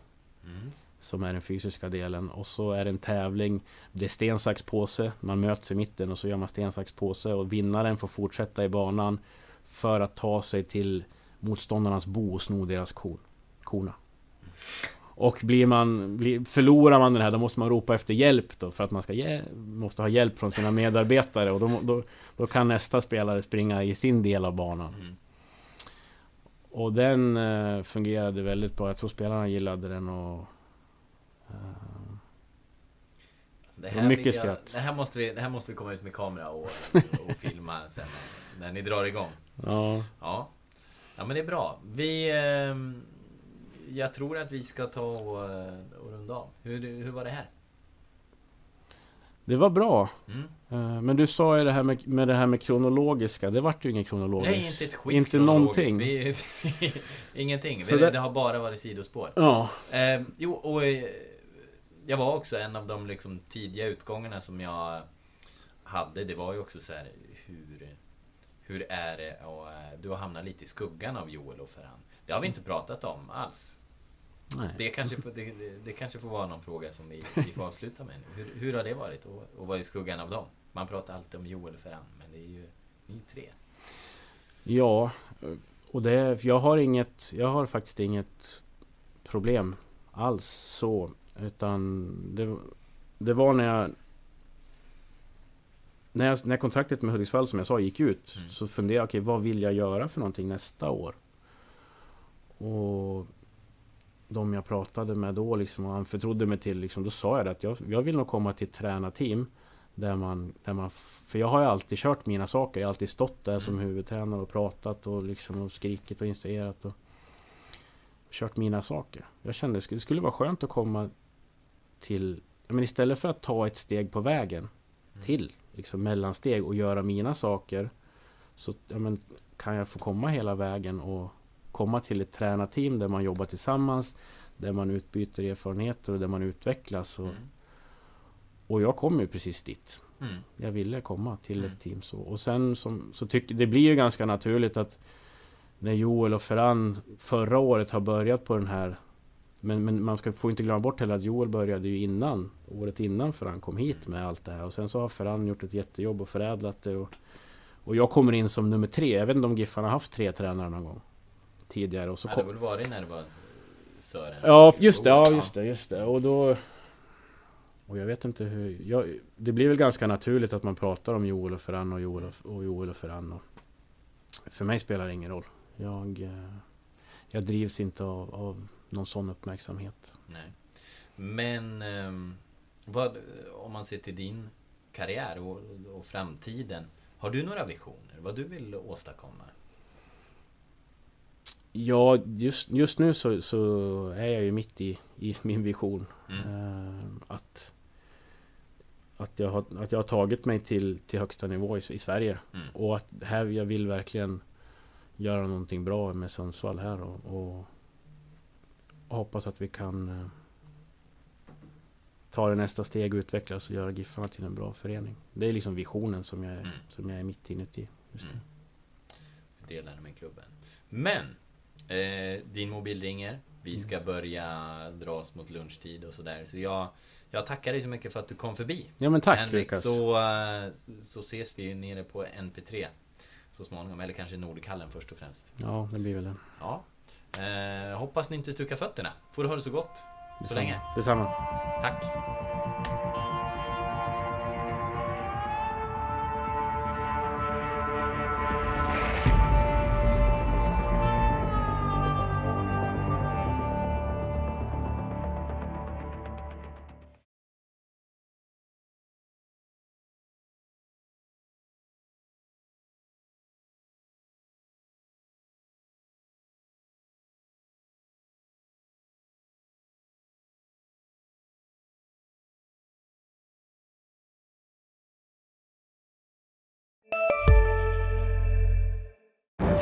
Mm. Som är den fysiska delen. Och så är det en tävling. Det är sten, sax, påse. Man möts i mitten och så gör man sten, sax, påse. Och vinnaren får fortsätta i banan. För att ta sig till motståndarnas bo och sno deras kon, korna. Och blir man, blir, förlorar man den här, då måste man ropa efter hjälp då, för att man ska ge, måste ha hjälp från sina medarbetare. Och då, då, då kan nästa spelare springa i sin del av banan. Mm. Och den eh, fungerade väldigt bra. Jag tror spelarna gillade den och... Det var mycket jag- skratt. Det här, måste vi, det här måste vi komma ut med kamera och, och filma sen när, ni drar igång. ja. Ja. Ja men det är bra. Vi... ehm, jag tror att vi ska ta och, eh, och runda av. Hur, hur var det här? Det var bra. Mm. Eh, Men du sa ju det här med, med det här med kronologiska. Det vart ju inget kronologiskt. Nej, inte ett skit Inte någonting. Vi, ingenting. Så det- det har bara varit sidospår. Ja. Eh, jo, och eh, jag var också en av de liksom tidiga utgångarna som jag hade. Det var ju också så här hur, hur är det och eh, du har hamnat lite i skuggan av Joel och Ferran. Det har vi inte pratat om alls. Nej. Det kanske, det, det, kanske får vara någon fråga som vi, vi får avsluta med nu. Hur, hur har det varit att att vara i skuggan av dem? Man pratar alltid om Joel och Ferran, men det är ju ni tre. Ja, och det, jag har inget, jag har faktiskt inget problem alls så. Utan det, det var när jag när, jag, när kontraktet med Hudiksvall som jag sa gick ut Mm. så funderade jag, okej vad vill jag göra för någonting nästa år? Och de jag pratade med då liksom, och han förtrodde mig till, liksom, då sa jag det att jag, jag vill nog komma till ett tränarteam där man, där man, för jag har ju alltid kört mina saker. Jag har alltid stått där som Mm. huvudtränare och pratat och liksom och skrikit och instruerat och kört mina saker. Jag kände att det skulle vara skönt att komma till, men istället för att ta ett steg på vägen Mm. till liksom mellansteg och göra mina saker så men, kan jag få komma hela vägen och komma till ett tränarteam där man jobbar tillsammans, där man utbyter erfarenheter och där man utvecklas. Och, Mm. och jag kom ju precis dit. Mm. Jag ville komma till Mm. ett team så. Och sen som, så tycker det blir ju ganska naturligt att när Joel och Ferran förra året har börjat på den här men, men man ska, får inte glömma bort heller att Joel började ju innan Året innan Ferran kom hit med allt det här Och sen så har Ferran gjort ett jättejobb och förädlat det och, och jag kommer in som nummer tre Jag vet inte om Giffarna har haft tre tränare någon gång Tidigare och så Ja, det kom, har väl varit när det var Sören? Ja, just det, ja just det, just det. Och då... Och jag vet inte hur... Jag, det blir väl ganska naturligt att man pratar om Joel och Ferran och Joel och, och Joel och Ferran. Och för mig spelar det ingen roll. Jag, eh, jag drivs inte av, av någon sån uppmärksamhet. Nej. Men ehm, vad, om man ser till din karriär och, och framtiden. Har du några visioner? Vad du vill åstadkomma? Ja, just, just nu så, så är jag ju mitt i, i min vision. Mm. Eh, att, att, jag har, att jag har tagit mig till, till högsta nivå i, i Sverige. Mm. Och att här, jag vill verkligen göra någonting bra med Sundsvall här och, och, hoppas att vi kan eh, ta det nästa steg och utvecklas och göra Giffarna till en bra förening. Det är liksom visionen som jag är, Mm. som jag är mitt inuti just nu. Mm. Delar med klubben. Men! Eh, din mobil ringer. Vi ska Mm. börja dra oss mot lunchtid och sådär. Så jag, jag tackar dig så mycket för att du kom förbi. Ja men tack Henrik, Lukas. så, eh, så ses vi ju nere på NP3 så småningom. Eller kanske Nordkallen först och främst. Ja, det blir väl det. Ja. Eh, hoppas ni inte stukar fötterna. Får du ha det så gott. Så Detsamma. länge. Detsamma. Tack.